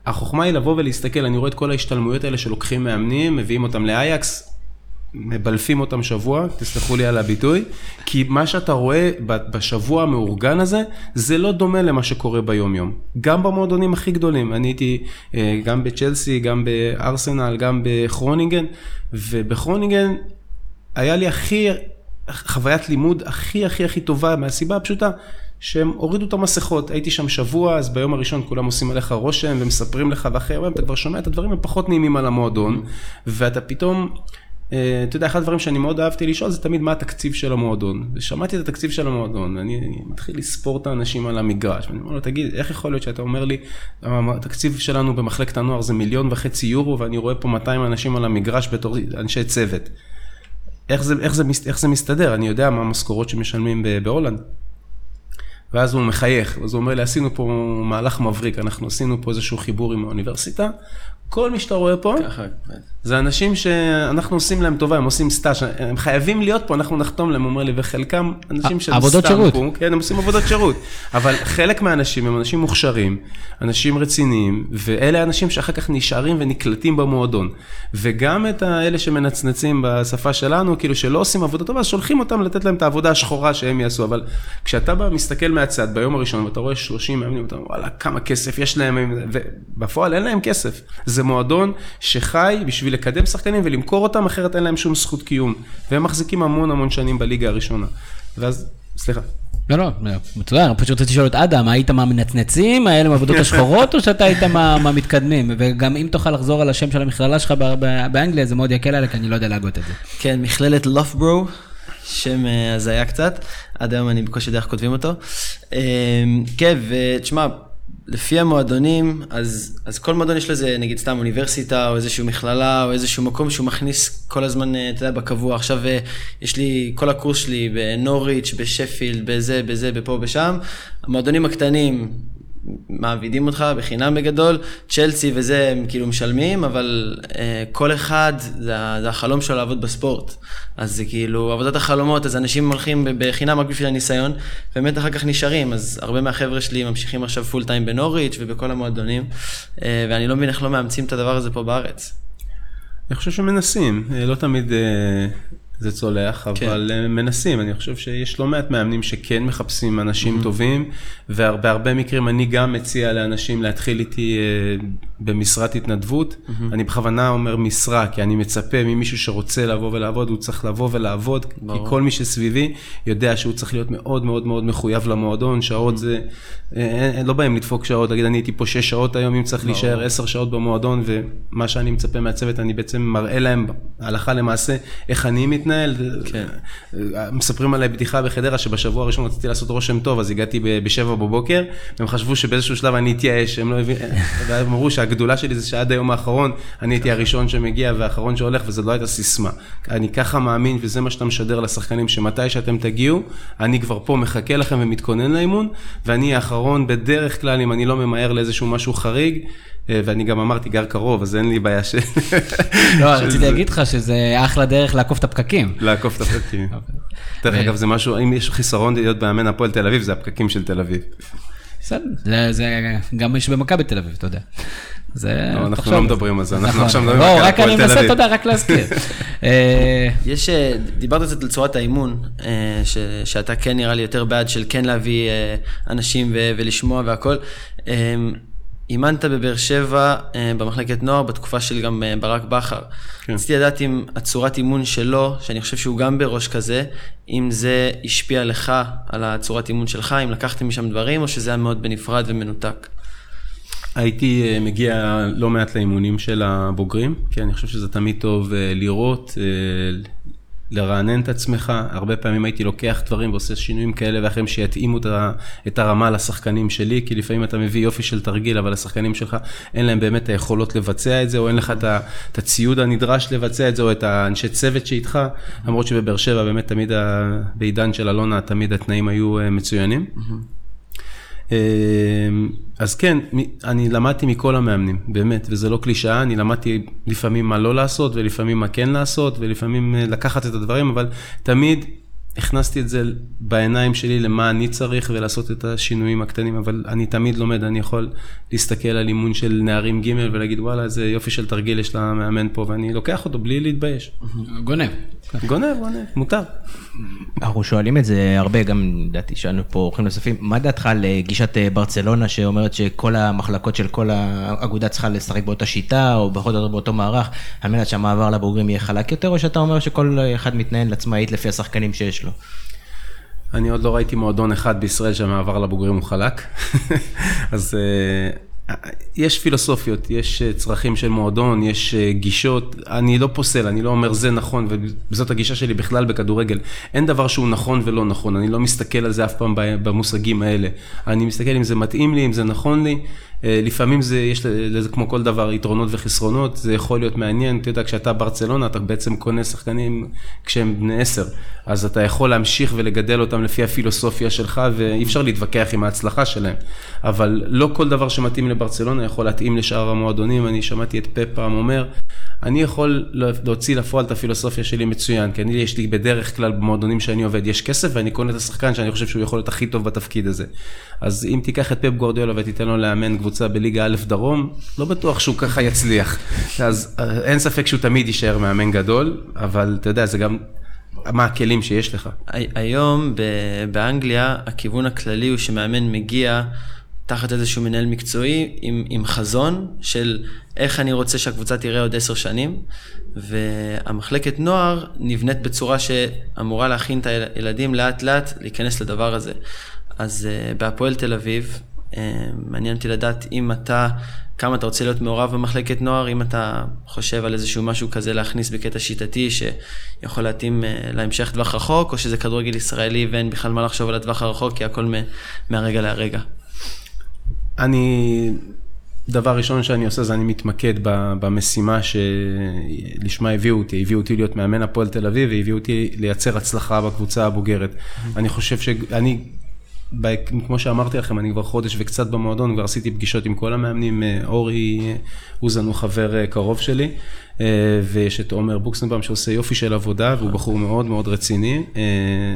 החוכמה היא לבוא ולהסתכל, אני רואה את כל ההשתלמויות האלה שלוקחים מאמנים, מביאים אותם לאייקס, מבלפים אותם שבוע, תסלחו לי על הביטוי, כי מה שאתה רואה בשבוע המאורגן הזה, זה לא דומה למה שקורה ביום יום. גם במועדונים הכי גדולים, אני הייתי אה, גם בצ'לסי, גם בארסנל, גם בכרונינגן, ובכרונינגן היה לי הכי חוויית לימוד הכי הכי הכי טובה מהסיבה הפשוטה שהם הורידו את המסכות, הייתי שם שבוע, אז ביום הראשון כולם עושים עליך רושם ומספרים לך, ואחרי יום אתה כבר שומע את הדברים הפחות נעימים על המועדון, ואתה פתאום, אה, אתה יודע, אחד הדברים שאני מאוד אהבתי לשאול זה תמיד מה התקציב של המועדון. ושמעתי את התקציב של המועדון, אני, אני מתחיל לספור את האנשים על המגרש, ואני אומר לו, תגיד, איך יכול להיות שאתה אומר לי, התקציב שלנו במחלקת הנוער זה מיליון וחצי יורו, ואני רואה פה 200 אנשים על המגרש בתור אנשי צוות. איך זה, איך, זה, איך זה מסתדר, אני יודע מה המשכורות שמשלמים בהולנד. ואז הוא מחייך, אז הוא אומר לי, עשינו פה מהלך מבריק, אנחנו עשינו פה איזשהו חיבור עם האוניברסיטה, כל מי שאתה רואה פה, ככה, זה אנשים שאנחנו עושים להם טובה, הם עושים סטאז', הם חייבים להיות פה, אנחנו נחתום להם, אומר לי, וחלקם אנשים של עבודות שירות. פה, כן, הם עושים עבודות שירות, אבל חלק מהאנשים הם אנשים מוכשרים, אנשים רציניים, ואלה האנשים שאחר כך נשארים ונקלטים במועדון. וגם את האלה שמנצנצים בשפה שלנו, כאילו שלא עושים עבודה טובה, אז שולחים אותם לתת להם את העבודה השחורה שהם יעשו, אבל כשאתה בא, מסתכל מהצד ביום הראשון, ואתה רואה 30 מאמנים, אתה אומר, וואלה, כמה כסף יש להם, ובפועל אין להם כסף. זה מועדון שחי בשביל לקדם שחקנים ולמכור אותם, אחרת אין להם שום זכות קיום. והם מחזיקים המון המון שנים בליגה הראשונה. ואז, סליחה. לא, לא, מצוין, פשוט רציתי לשאול את אדם, היית מהמנצנצים, האלה מהעבודות השחורות, או שאתה היית מהמתקדמים? וגם אם תוכל לחזור על השם של המכללה שלך באנגליה, זה מאוד יקל עליך, כי אני לא יודע להגות את זה. כן, מכללת לופברו, שם אה, הזיה קצת, עד היום אני בקושי יודע איך כותבים אותו. אה, כן, ותשמע, לפי המועדונים, אז, אז כל מועדון יש לזה, נגיד סתם אוניברסיטה, או איזושהי מכללה, או איזשהו מקום שהוא מכניס כל הזמן, אה, אתה יודע, בקבוע. עכשיו אה, יש לי, כל הקורס שלי בנוריץ', בשפילד, בזה, בזה, בפה, בשם. המועדונים הקטנים, מעבידים אותך בחינם בגדול, צ'לסי וזה הם כאילו משלמים, אבל אה, כל אחד, זה, זה החלום שלו לעבוד בספורט. אז זה כאילו עבודת החלומות, אז אנשים הולכים בחינם רק בשביל הניסיון, באמת אחר כך נשארים, אז הרבה מהחבר'ה שלי ממשיכים עכשיו פול טיים בנוריץ' ובכל המועדונים, אה, ואני לא מבין איך לא מאמצים את הדבר הזה פה בארץ. אני חושב שמנסים, אה, לא תמיד אה, זה צולח, כן. אבל כן. מנסים. אני חושב שיש לא מעט מאמנים שכן מחפשים אנשים mm-hmm. טובים, ובהרבה מקרים אני גם מציע לאנשים להתחיל איתי אה, במשרת התנדבות. Mm-hmm. אני בכוונה אומר משרה, כי אני מצפה ממישהו שרוצה לבוא ולעבוד, הוא צריך לבוא ולעבוד, ברור. כי כל מי שסביבי יודע שהוא צריך להיות מאוד מאוד מאוד מחויב למועדון, שעות mm-hmm. זה, אין, אין, לא באים לדפוק שעות, להגיד אני הייתי פה שש שעות היום, אם צריך ברור. להישאר עשר שעות במועדון, ומה שאני מצפה מהצוות, אני בעצם מראה להם הלכה למעשה איך אני מתנהל. כן. מספרים עליי בדיחה בחדרה, שבשבוע הראשון רציתי לעשות רושם טוב, אז הגעתי בשבע בבוקר, והם חשבו שבאיזשהו שלב אני אתייאש, הם לא הבינו, שהגדולה שלי זה שעד היום האחרון, אני הייתי הראשון שמגיע והאחרון שהולך, וזו לא הייתה סיסמה. אני ככה מאמין, וזה מה שאתה משדר לשחקנים, שמתי שאתם תגיעו, אני כבר פה מחכה לכם ומתכונן לאימון, ואני האחרון בדרך כלל, אם אני לא ממהר לאיזשהו משהו חריג, אה, ואני גם אמרתי, גר קרוב, אז אין לי בעיה ש... לא, רציתי להגיד לך שזה אחלה דרך לעקוף את הפקקים. לעקוף את הפקקים. דרך אגב, זה משהו, אם יש חיסרון להיות מאמן הפועל תל אביב, זה הפקקים של תל אביב. בסדר, זה גם יש במכבי תל אביב, אתה יודע. זה... לא, אנחנו. לא מדברים על זה, אנחנו נכון. עכשיו מדברים לא, רק על רק הפועל אני תל מנסה, אביב. אתה יודע, רק להזכיר. אה, יש, אה, דיברת קצת על צורת האימון, אה, ש, שאתה כן נראה לי יותר בעד של כן להביא אנשים ולשמוע והכל. אימנת בבאר שבע במחלקת נוער בתקופה של גם ברק בכר. כן. רציתי לדעת אם הצורת אימון שלו, שאני חושב שהוא גם בראש כזה, אם זה השפיע לך על הצורת אימון שלך, אם לקחתם משם דברים, או שזה היה מאוד בנפרד ומנותק. הייתי אה, מגיע לא מעט לאימונים של הבוגרים, כי אני חושב שזה תמיד טוב אה, לראות, אה, לרענן את עצמך. הרבה פעמים הייתי לוקח דברים ועושה שינויים כאלה ואחרים שיתאימו את את הרמה לשחקנים שלי, כי לפעמים אתה מביא יופי של תרגיל, אבל השחקנים שלך אין להם באמת היכולות לבצע את זה, או אין לך את את הציוד הנדרש לבצע את זה, או את האנשי צוות שאיתך, למרות שבבאר שבע באמת תמיד, בעידן של אלונה, תמיד התנאים היו מצוינים. אמ, אז כן, אני למדתי מכל המאמנים, באמת, וזה לא קלישאה, אני למדתי לפעמים מה לא לעשות, ולפעמים מה כן לעשות, ולפעמים אה, לקחת את הדברים, אבל תמיד הכנסתי את זה בעיניים שלי למה אני צריך ולעשות את השינויים הקטנים, אבל אני תמיד לומד, אני יכול להסתכל על אימון של נערים ג' ולהגיד, וואלה, איזה יופי של תרגיל יש למאמן פה, ואני לוקח אותו בלי להתבייש. גונב. גונב, גונב, מותר. אנחנו שואלים את זה הרבה, גם לדעתי שאלנו פה אורחים נוספים, מה דעתך על אה, גישת אה, ברצלונה שאומרת שכל המחלקות של כל האגודה צריכה לשחק באותה שיטה, או פחות או יותר באותו מערך, על מנת שהמעבר לבוגרים יהיה חלק יותר, או שאתה אומר שכל אחד מתנהל עצמאית לפי השחקנים שיש לו? אני עוד לא ראיתי מועדון אחד בישראל שהמעבר לבוגרים הוא חלק. אז אה, יש פילוסופיות, יש אה, צרכים של מועדון, יש אה, גישות. אני לא פוסל, אני לא אומר זה נכון, וזאת הגישה שלי בכלל בכדורגל. אין דבר שהוא נכון ולא נכון, אני לא מסתכל על זה אף פעם במושגים האלה. אני מסתכל אם זה מתאים לי, אם זה נכון לי. אה, לפעמים זה, יש לזה כמו כל דבר יתרונות וחסרונות, זה יכול להיות מעניין, אתה יודע, כשאתה ברצלונה, אתה בעצם קונה שחקנים כשהם בני עשר, אז אתה יכול להמשיך ולגדל אותם לפי הפילוסופיה שלך, ואי אפשר להתווכח עם ההצלחה שלהם. אבל לא כל דבר שמתאים לברצלונה יכול להתאים לשאר המועדונים, אני שמעתי את פפ פעם אומר, אני יכול להוציא לפועל את הפילוסופיה שלי מצוין, כי אני, יש לי בדרך כלל במועדונים שאני עובד, יש כסף ואני קונה את השחקן שאני חושב שהוא יכול להיות הכי טוב בתפקיד הזה. אז אם תיקח את פפ גורדיולה ותיתן לו לאמן קבוצה בליגה א' דרום, לא בטוח שהוא ככה יצליח. אז אה, אין ספק שהוא תמיד יישאר מאמן גדול, אבל אתה יודע, זה גם מה הכלים שיש לך. הי- היום באנגליה הכיוון הכללי הוא שמאמן מגיע תחת איזשהו מנהל מקצועי עם, עם חזון של איך אני רוצה שהקבוצה תראה עוד עשר שנים, והמחלקת נוער נבנית בצורה שאמורה להכין את הילדים לאט לאט להיכנס לדבר הזה. אז uh, בהפועל תל אביב, uh, מעניין אותי לדעת אם אתה, כמה אתה רוצה להיות מעורב במחלקת נוער, אם אתה חושב על איזשהו משהו כזה להכניס בקטע שיטתי שיכול להתאים uh, להמשך טווח רחוק, או שזה כדורגל ישראלי ואין בכלל מה לחשוב על הטווח הרחוק, כי הכל מהרגע להרגע. אני, דבר ראשון שאני עושה זה אני מתמקד במשימה שלשמה הביאו אותי, הביאו אותי להיות מאמן הפועל תל אביב והביאו אותי לייצר הצלחה בקבוצה הבוגרת. אני חושב שאני, כמו שאמרתי לכם, אני כבר חודש וקצת במועדון, כבר עשיתי פגישות עם כל המאמנים, אה, אורי אה, אוזן הוא חבר אה, קרוב שלי, אה, ויש את עומר בוקסנבאום שעושה יופי של עבודה, והוא בחור מאוד מאוד רציני, אה,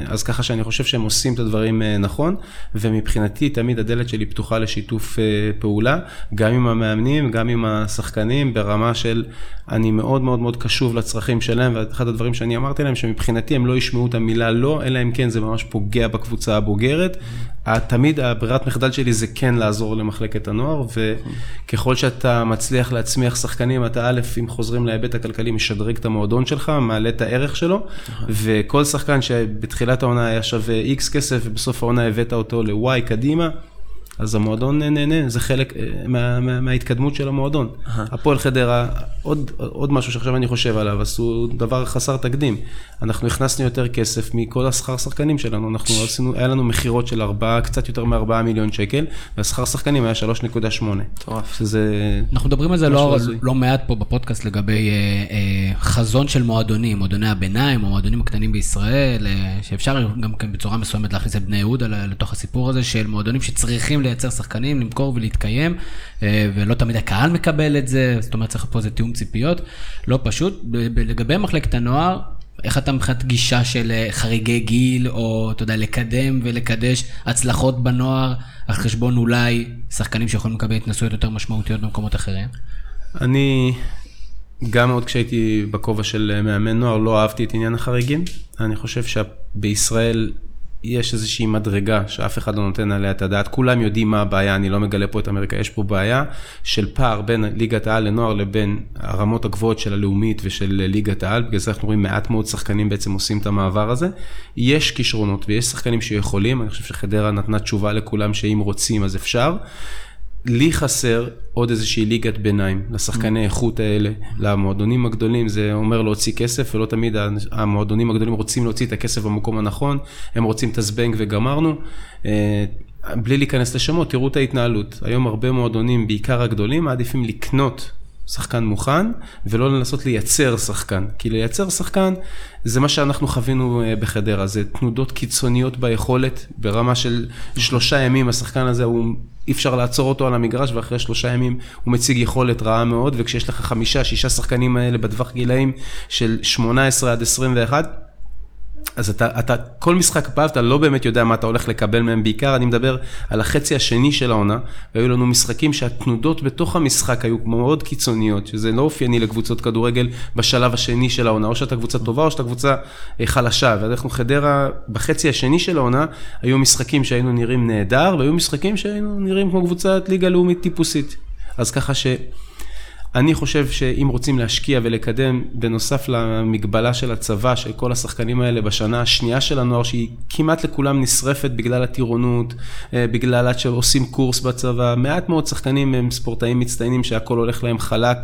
אז ככה שאני חושב שהם עושים את הדברים אה, נכון, ומבחינתי תמיד הדלת שלי פתוחה לשיתוף אה, פעולה, גם עם המאמנים, גם עם השחקנים, ברמה של אני מאוד מאוד מאוד קשוב לצרכים שלהם, ואחד הדברים שאני אמרתי להם, שמבחינתי הם לא ישמעו את המילה לא, אלא אם כן זה ממש פוגע בקבוצה הבוגרת. תמיד הברירת מחדל שלי זה כן לעזור למחלקת הנוער, וככל שאתה מצליח להצמיח שחקנים, אתה א', אם חוזרים להיבט הכלכלי, משדרג את המועדון שלך, מעלה את הערך שלו, וכל שחקן שבתחילת העונה היה שווה X כסף, ובסוף העונה הבאת אותו ל-Y קדימה, אז המועדון נהנה, זה חלק אה, מה, מה, מההתקדמות של המועדון. הפועל חדרה, עוד, עוד משהו שעכשיו אני חושב עליו, עשו דבר חסר תקדים. אנחנו הכנסנו יותר כסף מכל השכר שחקנים שלנו, אנחנו עשינו, היה לנו מכירות של ארבעה, קצת יותר מארבעה מיליון שקל, והשכר שחקנים היה 3.8. מטורף. שזה... אנחנו מדברים על זה לא. לא מעט פה בפודקאסט לגבי אה, אה, חזון של מועדונים, מועדוני הביניים או מועדונים הקטנים בישראל, אה, שאפשר גם כן בצורה מסוימת להכניס את בני יהודה לתוך הסיפור הזה של מועדונים שצריכים לייצר שחקנים, למכור ולהתקיים, אה, ולא תמיד הקהל מקבל את זה, זאת אומרת צריך פה איזה תיאום ציפיות, לא פשוט. לגבי מחלקת הנוער, איך אתה מבחינת גישה של אה, חריגי גיל, או אתה יודע, לקדם ולקדש הצלחות בנוער, על חשבון אולי שחקנים שיכולים לקבל התנסויות יותר משמעותיות במקומות אחרים? אני, גם עוד כשהייתי בכובע של מאמן נוער, לא אהבתי את עניין החריגים. אני חושב שבישראל יש איזושהי מדרגה שאף אחד לא נותן עליה את הדעת. כולם יודעים מה הבעיה, אני לא מגלה פה את אמריקה, יש פה בעיה של פער בין ליגת העל לנוער לבין הרמות הגבוהות של הלאומית ושל ליגת העל. בגלל זה אנחנו רואים מעט מאוד שחקנים בעצם עושים את המעבר הזה. יש כישרונות ויש שחקנים שיכולים, אני חושב שחדרה נתנה תשובה לכולם שאם רוצים אז אפשר. לי חסר עוד איזושהי ליגת ביניים לשחקני איכות האלה, למועדונים הגדולים, זה אומר להוציא כסף, ולא תמיד המועדונים הגדולים רוצים להוציא את הכסף במקום הנכון, הם רוצים את הזבנג וגמרנו. אה, בלי להיכנס לשמות, תראו את ההתנהלות. היום הרבה מועדונים, בעיקר הגדולים, מעדיפים לקנות שחקן מוכן, ולא לנסות לייצר שחקן. כי לייצר שחקן, זה מה שאנחנו חווינו אה, בחדרה, זה תנודות קיצוניות ביכולת, ברמה של שלושה ימים השחקן הזה הוא... אי אפשר לעצור אותו על המגרש, ואחרי שלושה ימים הוא מציג יכולת רעה מאוד, וכשיש לך חמישה, שישה שחקנים האלה בטווח גילאים של 18 עד 21, אז אתה, אתה, כל משחק פעם אתה לא באמת יודע מה אתה הולך לקבל מהם, בעיקר אני מדבר על החצי השני של העונה, והיו לנו משחקים שהתנודות בתוך המשחק היו מאוד קיצוניות, שזה לא אופייני לקבוצות כדורגל בשלב השני של העונה, או שאתה קבוצה טובה או שאתה קבוצה אה, חלשה, ואנחנו חדרה, בחצי השני של העונה, היו משחקים שהיינו נראים נהדר, והיו משחקים שהיינו נראים כמו קבוצת ליגה לאומית טיפוסית. אז ככה ש... אני חושב שאם רוצים להשקיע ולקדם, בנוסף למגבלה של הצבא, של כל השחקנים האלה בשנה השנייה של הנוער, שהיא כמעט לכולם נשרפת בגלל הטירונות, אה, בגלל עד שעושים קורס בצבא, מעט מאוד שחקנים הם ספורטאים מצטיינים שהכל הולך להם חלק,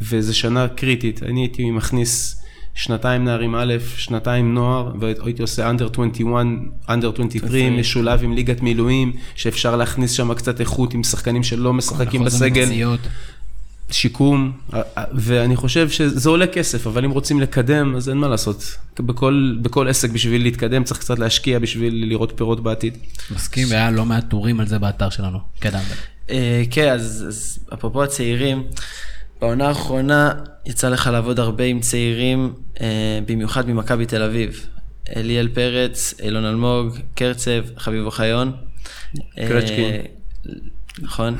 וזו שנה קריטית. אני הייתי מכניס... שנתיים נערים א', שנתיים נוער, והייתי עושה under 21, under 23, משולב עם ליגת מילואים, שאפשר להכניס שם קצת איכות עם שחקנים שלא משחקים בסגל. שיקום, ואני חושב שזה עולה כסף, אבל אם רוצים לקדם, אז אין מה לעשות. בכל, בכל עסק בשביל להתקדם צריך קצת להשקיע בשביל לראות פירות בעתיד. מסכים, והיה לא מעט טורים על זה באתר שלנו. כן, אה, כן, אז אפרופו הצעירים, בעונה האחרונה יצא לך לעבוד הרבה עם צעירים, אה, במיוחד ממכבי תל אביב. אליאל פרץ, אילון אלמוג, קרצב, חביב אוחיון. קרצ'קין. נכון.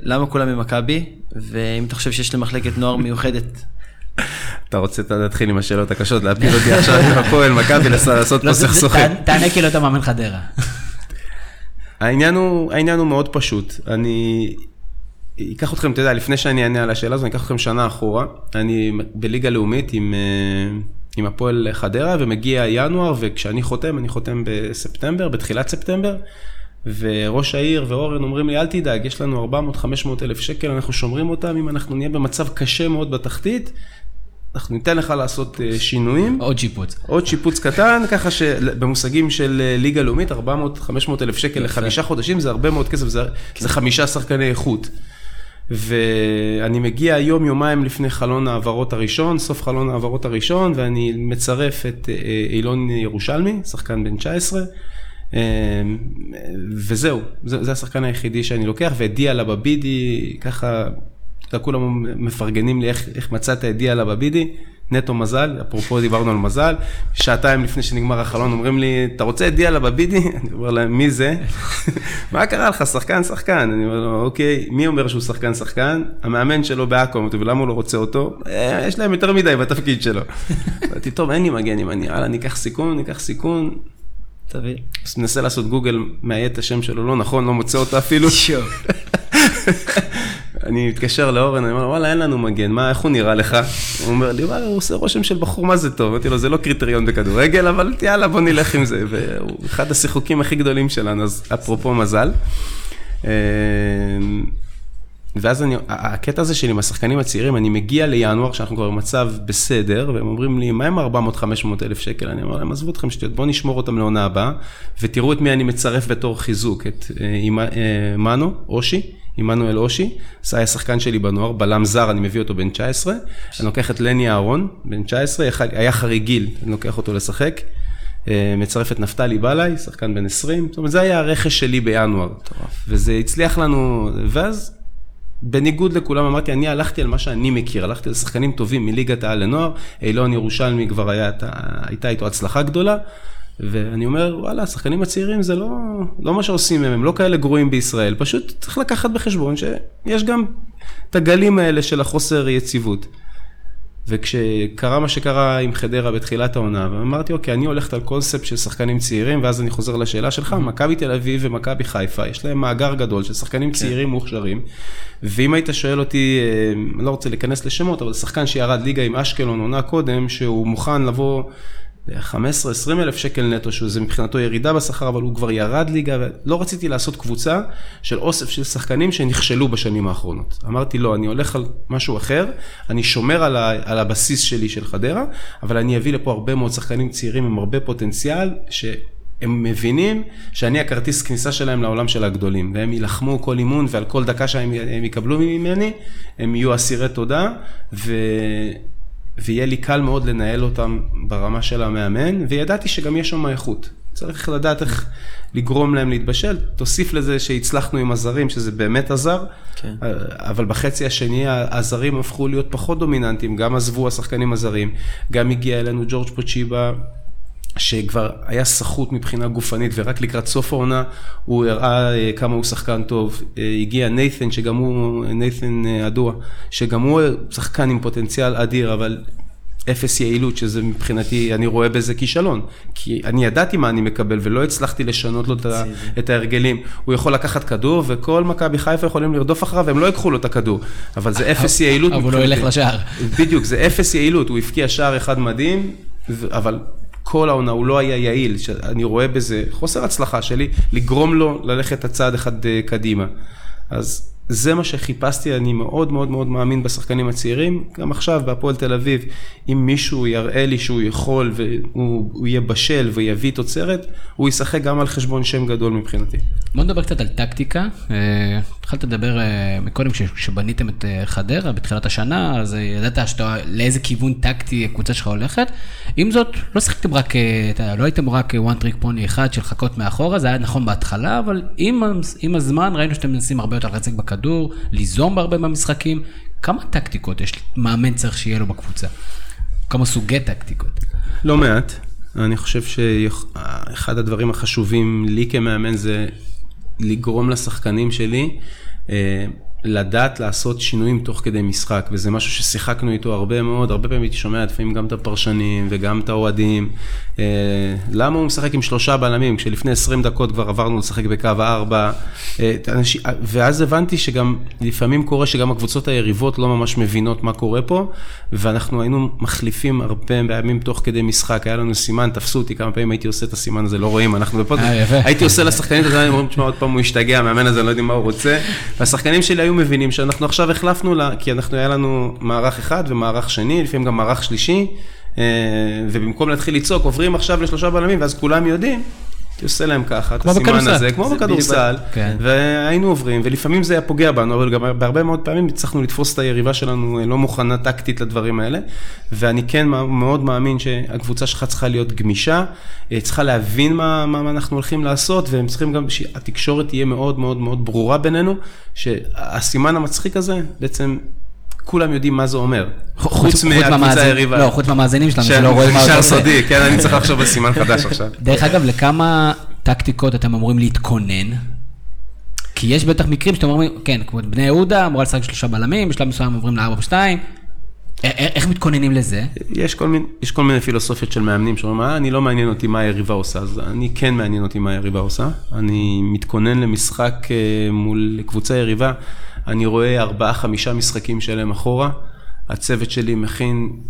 למה כולם ממכבי? ואם אתה חושב שיש למחלקת נוער מיוחדת. אתה רוצה להתחיל עם השאלות הקשות, להפיל אותי עכשיו עם הפועל מכבי, לעשות פה סכסוכים. תענה כאילו אתה מאמן חדרה. העניין הוא מאוד פשוט. אני אקח אתכם, אתה יודע, לפני שאני אענה על השאלה הזו, אני אקח אתכם שנה אחורה. אני בליגה לאומית עם, אה, עם הפועל חדרה, ומגיע ינואר, וכשאני חותם, אני חותם בספטמבר, בתחילת ספטמבר. וראש העיר ואורן אומרים לי, אל תדאג, יש לנו 400-500 אלף שקל, אנחנו שומרים אותם, אם אנחנו נהיה במצב קשה מאוד בתחתית, אנחנו ניתן לך לעשות אה, שינויים. עוד שיפוץ. עוד שיפוץ קטן, ככה שבמושגים של אה, ליגה לאומית, 400-500 אלף שקל לחמישה חודשים, זה הרבה מאוד כסף, זה, זה חמישה שחקני איכות. ואני מגיע יום, יומיים לפני חלון העברות הראשון, סוף חלון העברות הראשון, ואני מצרף את אה, אילון ירושלמי, שחקן בן 19. אמ, וזהו, זה, זה השחקן היחידי שאני לוקח, ודיאלה בבידי, ככה, כולם מפרגנים לי איך, איך מצאת את דיאלה בבידי, נטו מזל, אפרופו דיברנו על מזל, שעתיים לפני שנגמר החלון אומרים לי, אתה רוצה את דיאלה בבידי? אני אומר להם, מי זה? מה קרה לך, שחקן, שחקן. אני אומר לו, אוקיי, מי אומר שהוא שחקן, שחקן? המאמן שלו בעכו, ולמה הוא לא רוצה אותו? אה, יש להם יותר מדי בתפקיד שלו. אמרתי, טוב, אין לי מגן ימני, יאללה, ניקח סיכון, ניקח סיכון. תביא. אז מנסה לעשות גוגל, מאיית את השם שלו, לא נכון, לא מוצא אותה אפילו. אני מתקשר לאורן, אני אומר לו, וואלה, אין לנו מגן, מה, איך הוא נראה לך? הוא אומר לי, וואלה, הוא עושה רושם של בחור, מה זה טוב? אמרתי לו, זה לא קריטריון בכדורגל, אבל יאללה, בוא נלך עם זה. והוא אחד השיחוקים הכי גדולים שלנו, אז אפרופו מזל. אה, ואז אני, הקטע הזה שלי עם השחקנים הצעירים, אני מגיע לינואר, שאנחנו כבר במצב בסדר, והם אומרים לי, מה עם 400-500 אלף שקל? אני אומר להם, עזבו אתכם שטויות, בואו נשמור אותם לעונה הבאה, ותראו את מי אני מצרף בתור חיזוק, את אה, אה, מנו, אושי, עמנואל אושי, זה היה שחקן שלי בנוער, בלם זר, אני מביא אותו בן 19, אני לוקח את לני אהרון, בן 19, היה חריגיל, אני לוקח אותו לשחק. אה, מצרף את נפתלי בלעי, שחקן בן 20, זאת אומרת, זה היה הרכש שלי בינואר. וזה הצליח לנו, ואז בניגוד לכולם אמרתי, אני הלכתי על מה שאני מכיר, הלכתי על שחקנים טובים מליגת העל לנוער, אילון ירושלמי כבר היה, הייתה איתו הצלחה גדולה, ואני אומר, וואלה, השחקנים הצעירים זה לא, לא מה שעושים הם, הם לא כאלה גרועים בישראל, פשוט צריך לקחת בחשבון שיש גם את הגלים האלה של החוסר יציבות. וכשקרה מה שקרה עם חדרה בתחילת העונה, ואמרתי, אוקיי, אני הולכת על קונספט של שחקנים צעירים, ואז אני חוזר לשאלה שלך, מכבי תל אביב ומכבי חיפה, יש להם מאגר גדול של שחקנים כן. צעירים מוכשרים, ואם היית שואל אותי, אה, אני לא רוצה להיכנס לשמות, אבל שחקן שירד ליגה עם אשקלון עונה קודם, שהוא מוכן לבוא... 15-20 אלף שקל נטו, שזה מבחינתו ירידה בשכר, אבל הוא כבר ירד ליגה, ולא רציתי לעשות קבוצה של אוסף של שחקנים שנכשלו בשנים האחרונות. אמרתי, לא, אני הולך על משהו אחר, אני שומר על, ה, על הבסיס שלי של חדרה, אבל אני אביא לפה הרבה מאוד שחקנים צעירים עם הרבה פוטנציאל, ש... הם מבינים שאני הכרטיס כניסה שלהם לעולם של הגדולים, והם יילחמו כל אימון ועל כל דקה שהם יקבלו ממני, הם יהיו אסירי תודה, ו... ויהיה לי קל מאוד לנהל אותם ברמה של המאמן, וידעתי שגם יש שם איכות. צריך לדעת איך לגרום להם להתבשל. תוסיף לזה שהצלחנו עם הזרים, שזה באמת עזר, כן. אבל בחצי השני הזרים הפכו להיות פחות דומיננטיים, גם עזבו השחקנים הזרים, גם הגיע אלינו ג'ורג' פוצ'יבה. שכבר היה סחוט מבחינה גופנית, ורק לקראת סוף העונה הוא הראה אה, כמה הוא שחקן טוב. אה, הגיע נייתן, שגם הוא, נייתן אה, אדוע, שגם הוא שחקן עם פוטנציאל אדיר, אבל אפס יעילות, שזה מבחינתי, אני רואה בזה כישלון. כי אני ידעתי מה אני מקבל ולא הצלחתי לשנות לו את ההרגלים. הוא יכול לקחת כדור וכל מכבי חיפה יכולים לרדוף אחריו והם לא ייקחו לו את הכדור. אבל זה אפס יעילות. אבל הוא לא ילך לשער. בדיוק, זה אפס יעילות. הוא הבקיע שער אחד מדהים, אבל כל העונה הוא לא היה יעיל, שאני רואה בזה חוסר הצלחה שלי, לגרום לו ללכת הצעד אחד אה, קדימה. אז זה מה שחיפשתי, אני מאוד מאוד מאוד מאמין בשחקנים הצעירים. גם עכשיו בהפועל תל אביב, אם מישהו יראה לי שהוא יכול והוא יהיה בשל ויביא תוצרת, הוא ישחק גם על חשבון שם גדול מבחינתי. בוא נדבר קצת על טקטיקה. אה, התחלת לדבר אה, מקודם כשבניתם את אה, חדרה בתחילת השנה, אז ידעת שאתה, לאיזה כיוון טקטי הקבוצה שלך הולכת. עם זאת, לא שיחקתם רק, לא הייתם רק one trick pony אחד של חכות מאחורה, זה היה נכון בהתחלה, אבל עם, עם הזמן ראינו שאתם מנסים הרבה יותר לחזק בכדור, ליזום בהרבה מהמשחקים. כמה טקטיקות יש מאמן צריך שיהיה לו בקבוצה? כמה סוגי טקטיקות? לא מעט. אני חושב שאחד הדברים החשובים לי כמאמן זה לגרום לשחקנים שלי אה, לדעת לעשות שינויים תוך כדי משחק, וזה משהו ששיחקנו איתו הרבה מאוד, הרבה פעמים הייתי שומע לפעמים גם את הפרשנים וגם את האוהדים. אה, למה הוא משחק עם שלושה בלמים, כשלפני 20 דקות כבר עברנו לשחק בקו הארבע, אה, ואז הבנתי שגם לפעמים קורה שגם הקבוצות היריבות לא ממש מבינות מה קורה פה, ואנחנו היינו מחליפים הרבה פעמים תוך כדי משחק, היה לנו סימן, תפסו אותי כמה פעמים הייתי עושה את הסימן הזה, לא רואים, אנחנו בפודקאסט, הייתי עושה לשחקנים את זה, אומרים, תשמע, עוד פעם הוא השתגע, המאמן הזה, לא יודעים מה הוא רוצה, והשחקנים שלי היו מבינים שאנחנו עכשיו החלפנו לה, כי אנחנו, היה לנו מערך אחד ומערך שני, לפעמים גם מערך שלישי, אה, ובמקום להתחיל לצעוק, עוברים עכשיו לשלושה בלמים, ואז כולם יודעים, הייתי עושה להם ככה, את הסימן הזה, כמו בכדורסל, כן. והיינו עוברים, ולפעמים זה היה פוגע בנו, אבל גם בהרבה מאוד פעמים הצלחנו לתפוס את היריבה שלנו אה, לא מוכנה טקטית לדברים האלה, ואני כן מאוד מאמין שהקבוצה שלך צריכה להיות גמישה, אה, צריכה להבין מה, מה אנחנו הולכים לעשות, והם צריכים גם שהתקשורת תהיה מאוד מאוד מאוד ברורה בינינו, שהסימן המצחיק הזה בעצם כולם יודעים מה זה אומר. חוץ מהקבוצה היריבה. לא, חוץ מהמאזינים שלנו, שלא רואים מה זה נשאר סודי, כן, אני צריך לחשוב על סימן חדש עכשיו. דרך אגב, לכמה טקטיקות אתם אמורים להתכונן? כי יש בטח מקרים שאתם אומרים, כן, כמו בני יהודה, אמורה לשחק שלושה בלמים, בשלב מסוים עוברים לארבע ושתיים. איך מתכוננים לזה? יש כל, מיני, יש כל מיני פילוסופיות של מאמנים שאומרים, אה, אני לא מעניין אותי מה היריבה עושה, אז אני כן מעניין אותי מה היריבה עושה. אני מתכונן למשחק אה, מול קבוצה יריבה, אני רואה ארבעה, חמישה משחקים שלהם אחורה. הצוות שלי מכין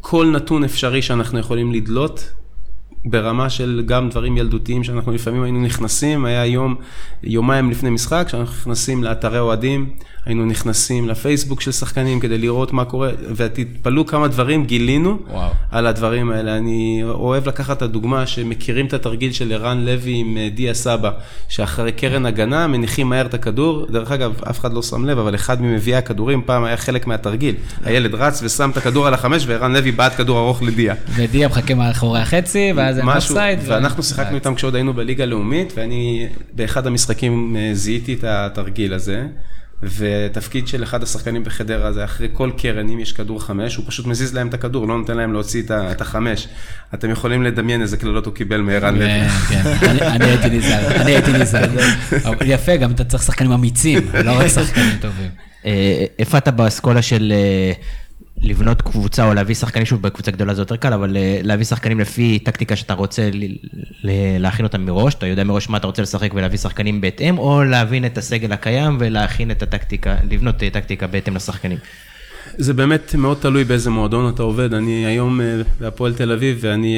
כל נתון אפשרי שאנחנו יכולים לדלות, ברמה של גם דברים ילדותיים שאנחנו לפעמים היינו נכנסים, היה יום, יומיים לפני משחק, שאנחנו נכנסים לאתרי אוהדים, היינו נכנסים לפייסבוק של שחקנים כדי לראות מה קורה, ותתפלאו כמה דברים גילינו וואו. על הדברים האלה. אני אוהב לקחת את הדוגמה שמכירים את התרגיל של ערן לוי עם אה, דיה סבא, שאחרי קרן הגנה מניחים מהר את הכדור, דרך אגב, אף אחד לא שם לב, אבל אחד ממביאי הכדורים פעם היה חלק מהתרגיל. הילד רץ ושם את הכדור על החמש, וערן לוי בעט כדור ארוך לדיה. ודיה מחכה מאחורי החצי, ואז הם אופסייד. ואנחנו שיחקנו איתם כשעוד היינו בליגה לאומית, ואני באחד המשחקים אה, זיהיתי את התרגיל הזה. ותפקיד של אחד השחקנים בחדרה זה אחרי כל קרן, אם יש כדור חמש, הוא פשוט מזיז להם את הכדור, לא נותן להם להוציא את החמש. אתם יכולים לדמיין איזה קללות הוא קיבל מערן לוי. כן, כן, אני- הייתי נזהר, אני הייתי נזהר. יפה, גם אתה צריך שחקנים אמיצים, לא רק שחקנים טובים. אה, איפה אתה באסכולה של אה, לבנות קבוצה או להביא שחקנים, שוב, בקבוצה גדולה זה יותר קל, אבל אה, להביא שחקנים לפי טקטיקה שאתה רוצה להכין אותם מראש, אתה יודע מראש מה אתה רוצה לשחק ולהביא שחקנים בהתאם, או להבין את הסגל הקיים ולהכין את הטקטיקה, לבנות אה, טקטיקה בהתאם לשחקנים. זה באמת מאוד תלוי באיזה מועדון אתה עובד. אני היום אה, בהפועל תל אביב ואני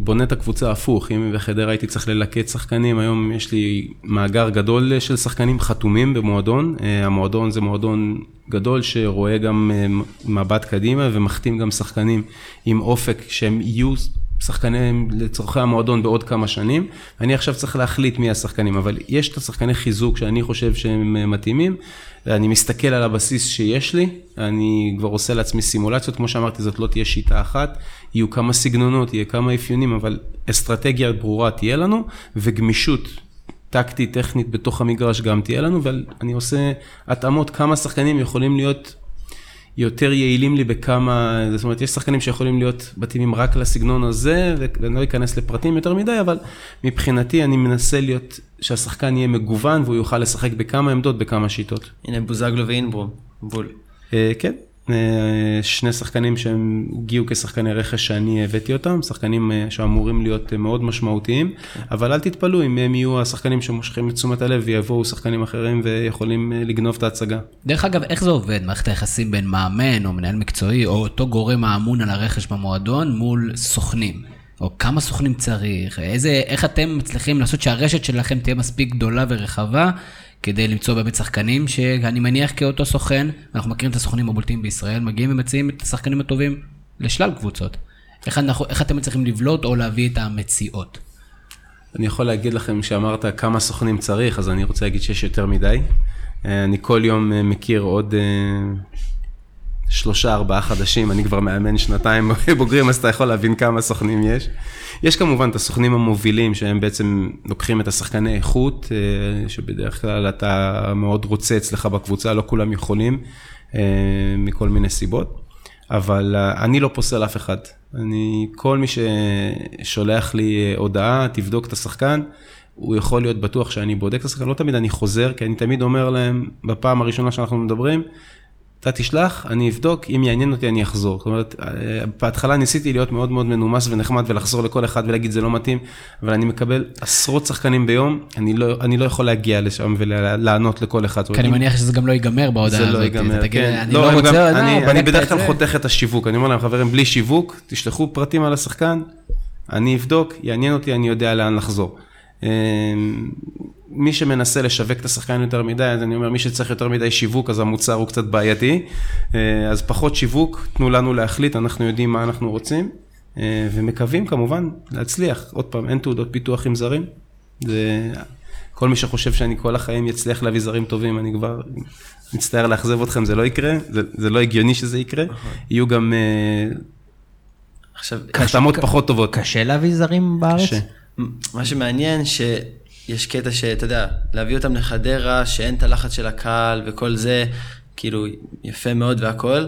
בונה את הקבוצה הפוך. אם בחדרה הייתי צריך ללקט שחקנים, היום יש לי מאגר גדול של שחקנים חתומים במועדון. המועדון זה מועדון גדול שרואה גם אה, מבט קדימה ומחתים גם שחקנים עם אופק שהם יהיו שחקנים לצורכי המועדון בעוד כמה שנים. אני עכשיו צריך להחליט מי השחקנים, אבל יש את השחקני חיזוק שאני חושב שהם אה, מתאימים. אני מסתכל על הבסיס שיש לי, אני כבר עושה לעצמי סימולציות, כמו שאמרתי, זאת לא תהיה שיטה אחת, יהיו כמה סגנונות, יהיה כמה אפיונים, אבל אסטרטגיה ברורה תהיה לנו, וגמישות טקטית, טכנית בתוך המגרש גם תהיה לנו, ואני עושה התאמות, כמה שחקנים יכולים להיות יותר יעילים לי בכמה, זאת אומרת, יש שחקנים שיכולים להיות מתאימים רק לסגנון הזה, ואני לא אכנס לפרטים יותר מדי, אבל מבחינתי אני מנסה להיות, שהשחקן יהיה מגוון והוא יוכל לשחק בכמה עמדות, בכמה שיטות. הנה בוזגלו ואינברום, בול. אה, כן, שני שחקנים שהם הגיעו כשחקני רכש שאני הבאתי אותם, שחקנים אה, שאמורים להיות אה, מאוד משמעותיים, אבל אל תתפלאו אם הם יהיו השחקנים שמושכים את תשומת הלב ויבואו שחקנים אחרים ויכולים אה, לגנוב את ההצגה. דרך אגב, איך זה עובד, מערכת היחסים בין מאמן או מנהל מקצועי, או אותו גורם האמון על הרכש במועדון מול סוכנים? או כמה סוכנים צריך? איזה, איך אתם מצליחים לעשות שהרשת שלכם תהיה מספיק גדולה ורחבה, כדי למצוא באמת שחקנים שאני מניח כאותו סוכן, אנחנו מכירים את הסוכנים הבולטים בישראל, מגיעים ומציעים את השחקנים הטובים לשלל קבוצות. איך, אנחנו, איך אתם מצליחים לבלוט או להביא את המציאות? אני יכול להגיד לכם שאמרת כמה סוכנים צריך, אז אני רוצה להגיד שיש יותר מדי. אה, אני כל יום אה, מכיר עוד אה, שלושה, ארבעה חדשים, אני כבר מאמן שנתיים בוגרים, אז אתה יכול להבין כמה סוכנים יש. יש כמובן את הסוכנים המובילים, שהם בעצם לוקחים את השחקני איכות, אה, שבדרך כלל אתה מאוד רוצה אצלך בקבוצה, לא כולם יכולים, אה, מכל מיני סיבות. אבל אה, אני לא פוסל אף אחד. אני, כל מי ששולח לי הודעה, תבדוק את השחקן, הוא יכול להיות בטוח שאני בודק את השחקן, לא תמיד אני חוזר, כי אני תמיד אומר להם, בפעם הראשונה שאנחנו מדברים, אתה תשלח, אני אבדוק, אם יעניין אותי אני אחזור. זאת אומרת, אה, בהתחלה ניסיתי להיות מאוד מאוד מנומס ונחמד ולחזור לכל אחד ולהגיד זה לא מתאים, אבל אני מקבל עשרות שחקנים ביום, אני לא, אני לא יכול להגיע לשם ולענות לכל אחד. כי אני מניח שזה גם לא ייגמר בהודעה זה הזאת. לא ייגמר, תגיד, כן. אני לא, לא רוצה, גם- לא, אני- אני בדרך כלל זה? חותך את השיווק, אני אומר להם, חברים, בלי שיווק, תשלחו פרטים על השחקן, אני אבדוק, יעניין אותי, אני יודע לאן לחזור. מי שמנסה לשווק את השחקן יותר מדי, אז אני אומר, מי שצריך יותר מדי שיווק, אז המוצר הוא קצת בעייתי. אה, אז פחות שיווק, תנו לנו להחליט, אנחנו יודעים מה אנחנו רוצים, אה, ומקווים כמובן להצליח. עוד פעם, אין תעודות פיתוח עם זרים. זה... כל מי שחושב שאני כל החיים יצליח להביא זרים טובים, אני כבר מצטער לאכזב אתכם, זה לא יקרה, זה, זה לא הגיוני שזה יקרה. יהיו גם אה, עכשיו, החתמות פחות טובות. קשה להביא זרים בארץ? קשה. מה שמעניין שיש קטע שאתה יודע, להביא אותם לחדרה, שאין את הלחץ של הקהל וכל זה, כאילו יפה מאוד והכל.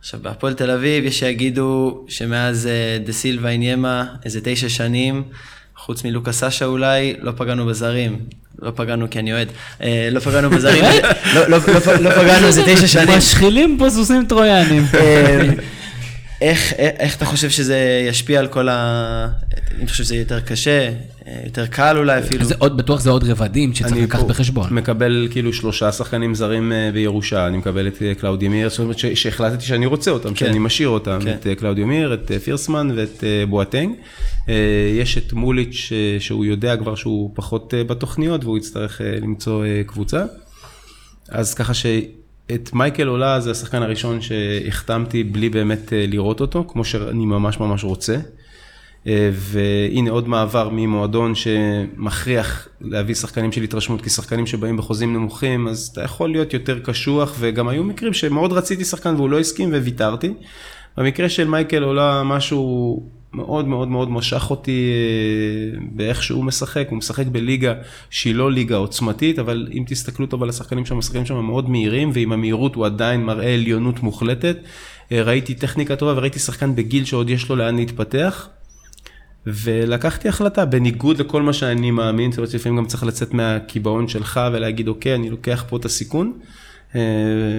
עכשיו בהפועל תל אביב יש שיגידו שמאז אה, דה סילבה איניימה איזה תשע שנים, חוץ מלוקה סאשה אולי, לא פגענו בזרים. לא פגענו כי אני אוהד. אה, לא פגענו בזרים, לא, לא, לא, לא פגענו איזה תשע שנים. משחילים פה סוסים טרויאנים. אה, איך, אתה חושב שזה ישפיע על כל ה... אני חושב שזה יהיה יותר קשה, יותר קל אולי אפילו. זה עוד, בטוח זה עוד רבדים שצריך אני לקחת בחשבון. מקבל כאילו שלושה שחקנים זרים אה, בירושה, אני מקבל את אה, קלאודימיר, זאת אומרת ש- שהחלטתי שאני רוצה אותם, שאני משאיר אותם, כן. את אה, קלאודימיר, את אה, פירסמן ואת אה, בואטנג. אה, יש את מוליץ' אה, שהוא יודע כבר שהוא פחות אה, בתוכניות והוא יצטרך אה, למצוא אה, קבוצה. אז ככה שאת מייקל עולה זה השחקן הראשון שהחתמתי בלי באמת אה, לראות אותו, כמו שאני ממש ממש רוצה. אה, והנה עוד מעבר ממועדון שמכריח להביא שחקנים של התרשמות, כי שחקנים שבאים בחוזים נמוכים, אז אתה יכול להיות יותר קשוח, וגם היו מקרים שמאוד רציתי שחקן והוא לא הסכים וויתרתי. במקרה של מייקל עולה משהו מאוד מאוד מאוד משך אותי אה, באיך שהוא משחק, הוא משחק בליגה שהיא לא ליגה עוצמתית, אבל אם תסתכלו טוב על השחקנים שם, השחקנים שם מאוד מהירים, ועם המהירות הוא עדיין מראה עליונות מוחלטת. אה, ראיתי טכניקה טובה וראיתי שחקן בגיל שעוד יש לו לאן להתפתח. ולקחתי החלטה, בניגוד לכל מה שאני מאמין, זאת אומרת לפעמים גם צריך לצאת מהקיבעון שלך ולהגיד, אוקיי, אני לוקח פה את הסיכון, אה,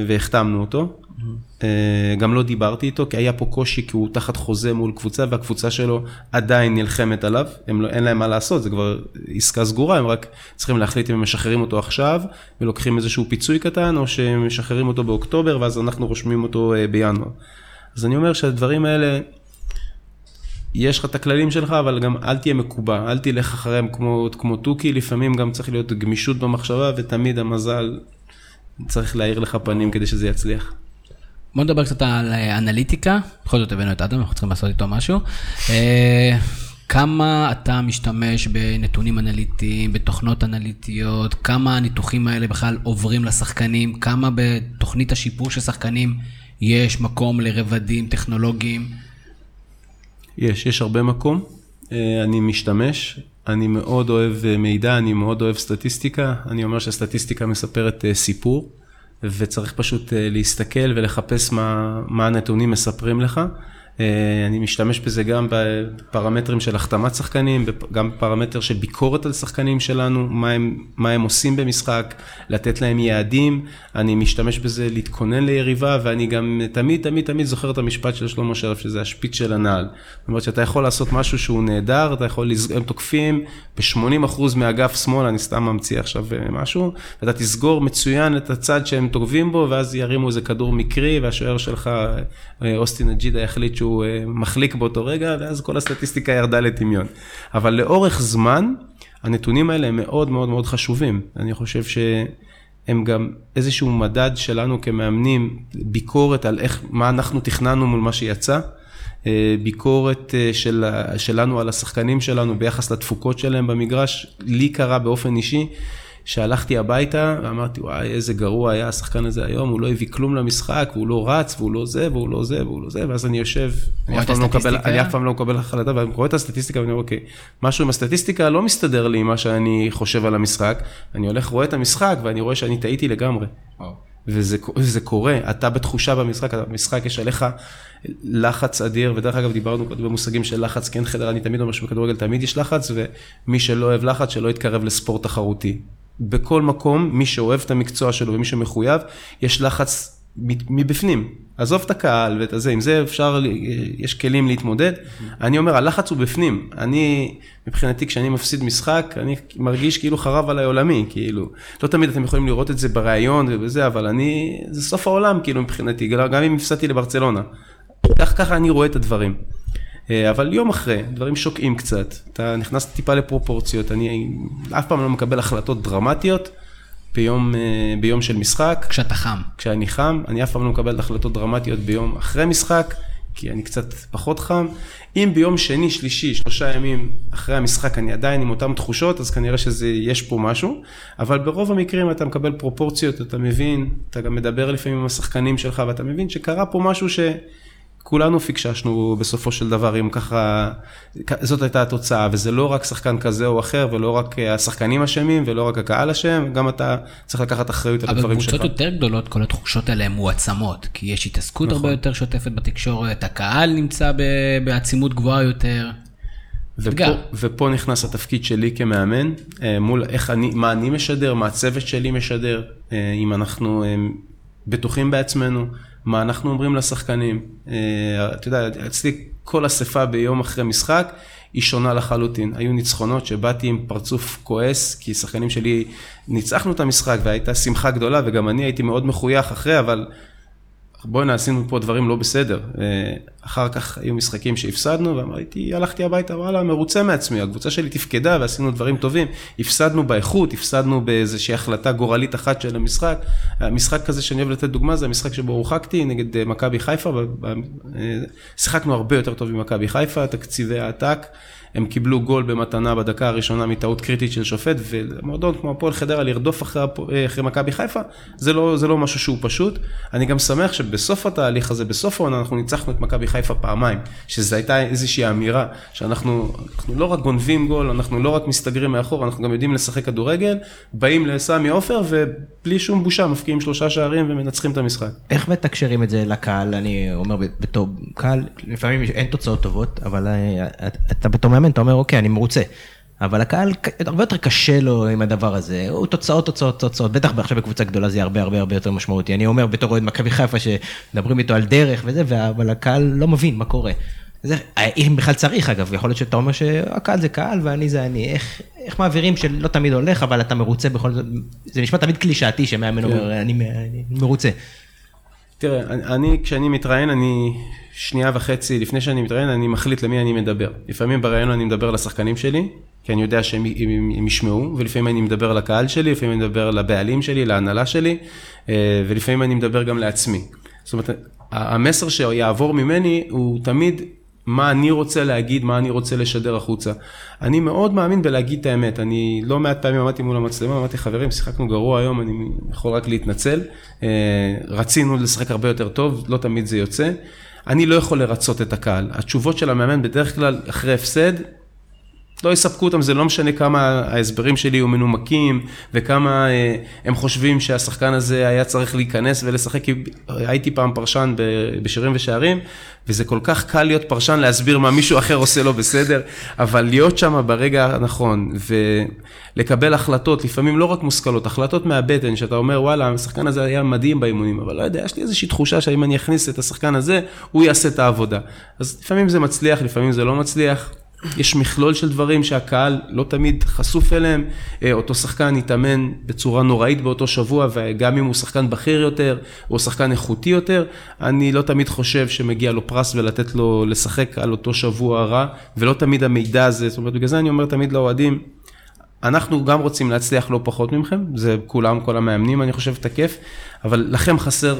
והחתמנו אותו. אה, גם לא דיברתי איתו, כי היה פה קושי, כי הוא תחת חוזה מול קבוצה, והקבוצה שלו עדיין נלחמת עליו, הם לא, אין להם מה לעשות, זה כבר עסקה סגורה, הם רק צריכים להחליט אם הם משחררים אותו עכשיו, ולוקחים איזשהו פיצוי קטן, או שהם משחררים אותו באוקטובר, ואז אנחנו רושמים אותו אה, בינואר. אז אני אומר שהדברים האלה, יש לך את הכללים שלך, אבל גם אל תהיה מקובע, אל תלך אחריהם כמו, כמו תוכי, לפעמים גם צריך להיות גמישות במחשבה, ותמיד המזל צריך להאיר לך פנים כדי שזה יצליח. בוא נדבר קצת על אה, אנליטיקה, בכל זאת הבאנו את אדם, אנחנו צריכים לעשות איתו משהו. אה, כמה אתה משתמש בנתונים אנליטיים, בתוכנות אנליטיות, כמה הניתוחים האלה בכלל עוברים לשחקנים, כמה בתוכנית השיפור של שחקנים יש מקום לרבדים טכנולוגיים? יש, יש הרבה מקום. אה, אני משתמש, אני מאוד אוהב אה, מידע, אני מאוד אוהב סטטיסטיקה. אני אומר שהסטטיסטיקה מספרת אה, סיפור, וצריך פשוט להסתכל ולחפש מה, מה הנתונים מספרים לך. אה, אני משתמש בזה גם בפרמטרים של החתמת שחקנים, גם בפרמטר של ביקורת על שחקנים שלנו, מה הם, מה הם עושים במשחק, לתת להם יעדים, אני משתמש בזה להתכונן ליריבה, ואני גם תמיד תמיד תמיד זוכר את המשפט של שלמה שרף, שזה השפיץ של הנעל. זאת אומרת שאתה יכול לעשות משהו שהוא נהדר, אתה יכול, הם תוקפים ב-80% מאגף שמאל, אני סתם ממציא עכשיו אה, משהו, ואתה תסגור מצוין את הצד שהם תוקפים בו, ואז ירימו איזה כדור מקרי, והשוער שלך, אה, אוסטין אג'ידה, יחליט שהוא... שהוא אה, מחליק באותו רגע, ואז כל הסטטיסטיקה ירדה לטמיון. אבל לאורך זמן, הנתונים האלה הם מאוד מאוד מאוד חשובים. אני חושב שהם גם איזשהו מדד שלנו כמאמנים, ביקורת על איך, מה אנחנו תכננו מול מה שיצא. אה, ביקורת אה, של, שלנו על השחקנים שלנו ביחס לתפוקות שלהם במגרש, לי קרה באופן אישי שהלכתי הביתה ואמרתי, וואי, איזה גרוע היה השחקן הזה היום, הוא לא הביא כלום למשחק, והוא לא רץ, והוא לא זה, והוא לא זה, והוא לא זה, ואז אני יושב, אני אף, פעם לא מקבל, אני אף פעם לא מקבל החלטה, ואני קורא את הסטטיסטיקה ואני אומר, אוקיי, משהו עם הסטטיסטיקה לא מסתדר לי עם מה שאני חושב על המשחק, אני הולך, רואה את המשחק, ואני רואה שאני טעיתי לגמרי. וזה, וזה קורה, אתה בתחושה במשחק, במשחק יש עליך לחץ אדיר, ודרך אגב דיברנו קודם במושגים של לחץ כן חדר, אני תמיד אומר שבכדורגל תמיד יש לחץ, ומי שלא אוהב לחץ, שלא יתקרב לספורט תחרותי. בכל מקום, מי שאוהב את המקצוע שלו ומי שמחויב, יש לחץ מבפנים. עזוב את הקהל ואת הזה, עם זה אפשר, יש כלים להתמודד. אני אומר, הלחץ הוא בפנים. אני, מבחינתי, כשאני מפסיד משחק, אני מרגיש כאילו חרב עליי עולמי, כאילו. לא תמיד אתם יכולים לראות את זה בריאיון ובזה, אבל אני, זה סוף העולם, כאילו, מבחינתי, גם אם הפסדתי לברצלונה. כך ככה אני רואה את הדברים. אה, אבל יום אחרי, דברים שוקעים קצת, אתה נכנס טיפה לפרופורציות, אני אף פעם לא מקבל החלטות דרמטיות ביום, אה, ביום של משחק. כשאתה חם. כשאני חם, אני אף פעם לא מקבל החלטות דרמטיות ביום אחרי משחק, כי אני קצת פחות חם. אם ביום שני, שלישי, שלושה ימים אחרי המשחק אני עדיין עם אותן תחושות, אז כנראה שיש פה משהו, אבל ברוב המקרים אתה מקבל פרופורציות, אתה מבין, אתה גם מדבר לפעמים עם השחקנים שלך, ואתה מבין שקרה פה משהו ש... כולנו פיקששנו בסופו של דבר, אם ככה, זאת הייתה התוצאה, וזה לא רק שחקן כזה או אחר, ולא רק אה, השחקנים אשמים, ולא רק הקהל אשם, גם אתה צריך לקחת אחריות על הדברים שלך. אבל בקבוצות יותר גדולות, כל התחושות האלה הן מועצמות, כי יש התעסקות נכון. הרבה יותר שוטפת בתקשורת, הקהל נמצא בעצימות גבוהה יותר. ופה, ופה נכנס התפקיד שלי כמאמן, אה, מול איך אני, מה אני משדר, מה הצוות שלי משדר, אה, אם אנחנו בטוחים בעצמנו. מה אנחנו אומרים לשחקנים. אה, אתה יודע, אצלי כל אספה ביום אחרי משחק היא שונה לחלוטין. היו ניצחונות שבאתי עם פרצוף כועס, כי שחקנים שלי ניצחנו את המשחק והייתה שמחה גדולה, וגם אני הייתי מאוד מחוייך אחרי, אבל בוא'נה, עשינו פה דברים לא בסדר. אה, אחר כך היו משחקים שהפסדנו, ואמרתי, הלכתי הביתה, וואלה, מרוצה מעצמי, הקבוצה שלי תפקדה ועשינו דברים טובים. הפסדנו באיכות, הפסדנו באיזושהי החלטה גורלית אחת של המשחק. המשחק כזה שאני אוהב לתת דוגמה, זה המשחק שבו הורחקתי נגד אה, מכבי חיפה, אה, שיחקנו הרבה יותר טוב ממכבי חיפה, תקציבי העתק. הם קיבלו גול במתנה בדקה הראשונה מטעות קריטית של שופט, ומועדון כמו הפועל חדרה לרדוף אחרי, אה, אחרי מכבי חיפה, זה לא, זה לא משהו שהוא פשוט. אני גם שמח שבסוף התהליך הזה, בסוף העונה, אנחנו ניצחנו את מכבי חיפה פעמיים, שזו הייתה איזושהי אמירה, שאנחנו אנחנו לא רק גונבים גול, אנחנו לא רק מסתגרים מאחור, אנחנו גם יודעים לשחק כדורגל, באים לסמי עופר ובלי שום בושה מפקיעים שלושה שערים ומנצחים את המשחק. איך מתקשרים את זה לקהל? אני אומר בתור קהל, לפעמים אין תוצאות טובות, אבל אה, אתה בתור מאמן, אתה אומר, אוקיי, אני מרוצה. אבל הקהל, הרבה יותר קשה לו עם הדבר הזה, הוא תוצאות, תוצאות, תוצאות, בטח עכשיו בקבוצה גדולה זה יהיה הרבה הרבה הרבה יותר משמעותי. אני אומר בתור אוהד מכבי חיפה שמדברים איתו על דרך וזה, אבל הקהל לא מבין מה קורה. זה, אם בכלל צריך אגב, יכול להיות שאתה אומר שהקהל זה קהל ואני זה אני, איך, איך מעבירים שלא תמיד הולך, אבל אתה מרוצה בכל זאת, זה נשמע תמיד קלישאתי שמאמן אומר, אני, אני מרוצה. תראה, אני, כשאני מתראיין, אני שנייה וחצי לפני שאני מתראיין, אני מחליט למי אני מדבר. לפעמים בראיון אני מדבר לשחקנים שלי, כי אני יודע שהם הם, הם, הם ישמעו, ולפעמים אני מדבר לקהל שלי, לפעמים אני מדבר לבעלים שלי, להנהלה שלי, אה, ולפעמים אני מדבר גם לעצמי. זאת אומרת, המסר שיעבור ממני הוא תמיד מה אני רוצה להגיד, מה אני רוצה לשדר החוצה. אני מאוד מאמין בלהגיד את האמת. אני לא מעט פעמים עמדתי מול המצלמה, אמרתי, חברים, שיחקנו גרוע היום, אני יכול רק להתנצל. אה, רצינו לשחק הרבה יותר טוב, לא תמיד זה יוצא. אני לא יכול לרצות את הקהל. התשובות של המאמן בדרך כלל אחרי הפסד, לא יספקו אותם, זה לא משנה כמה ההסברים שלי יהיו מנומקים וכמה אה, הם חושבים שהשחקן הזה היה צריך להיכנס ולשחק, כי הייתי פעם פרשן בשירים ושערים, וזה כל כך קל להיות פרשן להסביר מה מישהו אחר עושה לא בסדר, אבל להיות שם ברגע הנכון ולקבל החלטות, לפעמים לא רק מושכלות, החלטות מהבטן, שאתה אומר וואלה, השחקן הזה היה מדהים באימונים, אבל לא יודע, יש לי איזושהי תחושה שאם אני אכניס את השחקן הזה, הוא יעשה את העבודה. אז לפעמים זה מצליח, לפעמים זה לא מצליח. יש מכלול של דברים שהקהל לא תמיד חשוף אליהם, אה, אותו שחקן יתאמן בצורה נוראית באותו שבוע, וגם אם הוא שחקן בכיר יותר, או שחקן איכותי יותר, אני לא תמיד חושב שמגיע לו פרס ולתת לו לשחק על אותו שבוע רע, ולא תמיד המידע הזה, זאת אומרת, בגלל זה אני אומר תמיד לאוהדים, אנחנו גם רוצים להצליח לא פחות מכם, זה כולם, כל המאמנים, אני חושב, תקף, אבל לכם חסר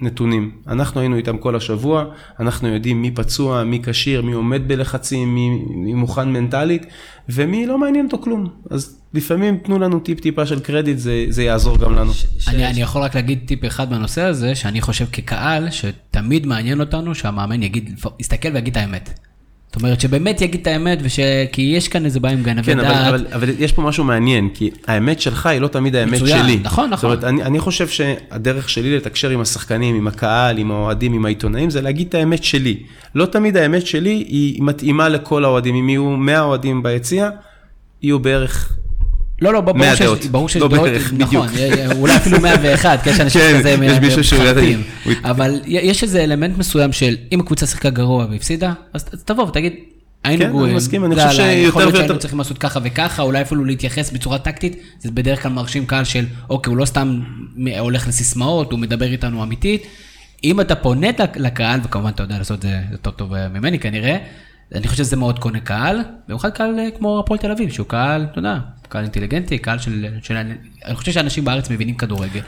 נתונים. אנחנו היינו איתם כל השבוע, אנחנו יודעים מי פצוע, מי כשיר, מי עומד בלחצים, מי, מי מוכן מנטלית, ומי לא מעניין אותו כלום. אז לפעמים תנו לנו טיפ-טיפה של קרדיט, זה, זה יעזור גם לנו. אני, אני יכול רק להגיד טיפ אחד בנושא הזה, שאני חושב כקהל, שתמיד מעניין אותנו שהמאמן יגיד, יסתכל ויגיד את האמת. זאת אומרת שבאמת יגיד את האמת, וש... כי יש כאן איזה בעיה עם גנבי כן, דעת. אבל, אבל, אבל יש פה משהו מעניין, כי האמת שלך היא לא תמיד האמת מצוין, שלי. נכון, נכון. זאת אומרת, אני, אני חושב שהדרך שלי לתקשר עם השחקנים, עם הקהל, עם האוהדים, עם העיתונאים, זה להגיד את האמת שלי. לא תמיד האמת שלי היא מתאימה לכל האוהדים. אם יהיו 100 אוהדים ביציע, יהיו בערך לא, לא, ברור שיש, דעות. ברור שיש לא דעות, בערך, נכון, בדיוק. אולי אפילו 101, כי יש אנשים כן, כזה יש מישהו שהוא- מחרטים. הוא- אבל יש איזה אלמנט מסוים של אם הקבוצה שיחקה גרוע והפסידה, אז תבוא ותגיד, היינו כן, גרועים. אני מסכים, אני חושב שיותר יכול להיות שהיינו ויותר- צריכים לעשות ככה וככה, אולי אפילו להתייחס בצורה טקטית, זה בדרך כלל מרשים קהל של, אוקיי, הוא לא סתם הולך לסיסמאות, הוא מדבר איתנו אמיתית. אם אתה פונה לק- לקהל, וכמובן אתה יודע לעשות את זה יותר טוב אה, ממני כנראה, אני חושב שזה מאוד קונה קהל, במיוחד קהל אה, כמו הפועל תל אביב, שהוא קהל, אתה יודע, קהל אינטליגנטי, קהל של, של... אני חושב שאנשים בארץ מבינים כדורגל.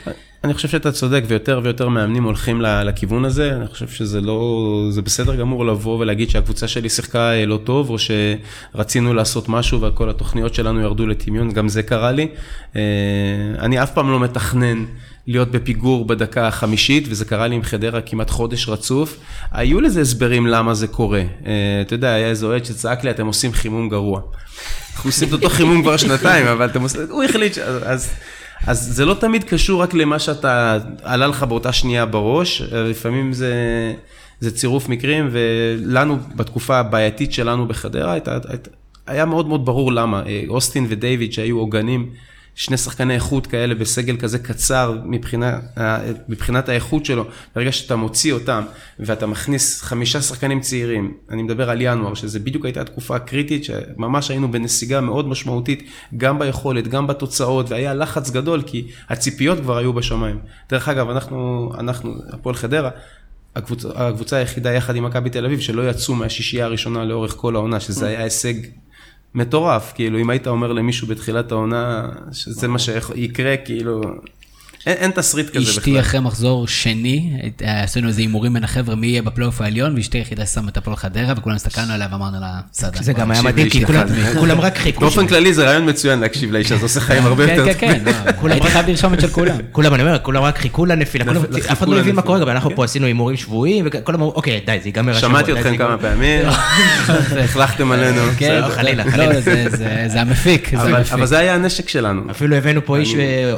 אני חושב שאתה צודק, ויותר ויותר מאמנים הולכים לכיוון הזה. אני חושב שזה לא, זה בסדר גמור לבוא ולהגיד שהקבוצה שלי שיחקה אה, לא טוב, או שרצינו לעשות משהו וכל התוכניות שלנו ירדו לטמיון, גם זה קרה לי. אה, אני אף פעם לא מתכנן להיות בפיגור בדקה החמישית, וזה קרה לי עם חדרה כמעט חודש רצוף. היו לזה הסברים למה זה קורה. אה, אתה יודע, היה איזה אוהד שצעק לי, אתם עושים חימום גרוע. אנחנו עושים את אותו חימום כבר שנתיים, אבל אתם עושים, הוא החליט, ש... אז, אז זה לא תמיד קשור רק למה שאתה, עלה לך באותה שנייה בראש, לפעמים זה, זה צירוף מקרים, ולנו, בתקופה הבעייתית שלנו בחדרה, הייתה, הייתה, היה מאוד מאוד ברור למה. אה, אוסטין ודייוויד שהיו עוגנים, שני שחקני איכות כאלה בסגל כזה קצר מבחינה, אה, מבחינת האיכות שלו, ברגע שאתה מוציא אותם ואתה מכניס חמישה שחקנים צעירים, אני מדבר על ינואר, שזה בדיוק הייתה תקופה קריטית, שממש היינו בנסיגה מאוד משמעותית, גם ביכולת, גם בתוצאות, והיה לחץ גדול, כי הציפיות כבר היו בשמיים. דרך אגב, אנחנו, אנחנו, הפועל חדרה, הקבוצה, הקבוצה היחידה יחד עם מכבי תל אביב, שלא יצאו מהשישייה הראשונה לאורך כל העונה, שזה היה הישג מטורף, כאילו אם היית אומר למישהו בתחילת העונה שזה מה שיקרה, כאילו, אין, אין תסריט כזה אשתי בכלל. אחרי מחזור שני, אה, עשינו איזה הימורים בין החבר'ה מי יהיה בפלייאוף העליון, ואשתי היחידה ששמה את הפועל חדרה, וכולנו הסתכלנו עליה ואמרנו לה, בסדר. זה גם היה מדהים, כי. כולם- רק חיכו. באופן כללי זה רעיון מצוין להקשיב לאיש, זה עושה חיים הרבה כן, יותר כן, כן, טובים. הייתי חייב לרשום את של כולם. כולם, אני אומר, כולם רק חיכו לנפילה, אף אחד לא הבין מה. קורה, גם אנחנו פה עשינו הימורים שבועיים, וכולם אמרו, אוקיי, די, זה ייגמר השבוע. שמעתי אתכם כמה ייגמר." פעמים, החלכתם עלינו. כן. חלילה, לא, חלילה. זה- זה זה המפיק, זה אבל- המפיק. אבל זה היה הנשק שלנו. אפילו הבאנו פה איש,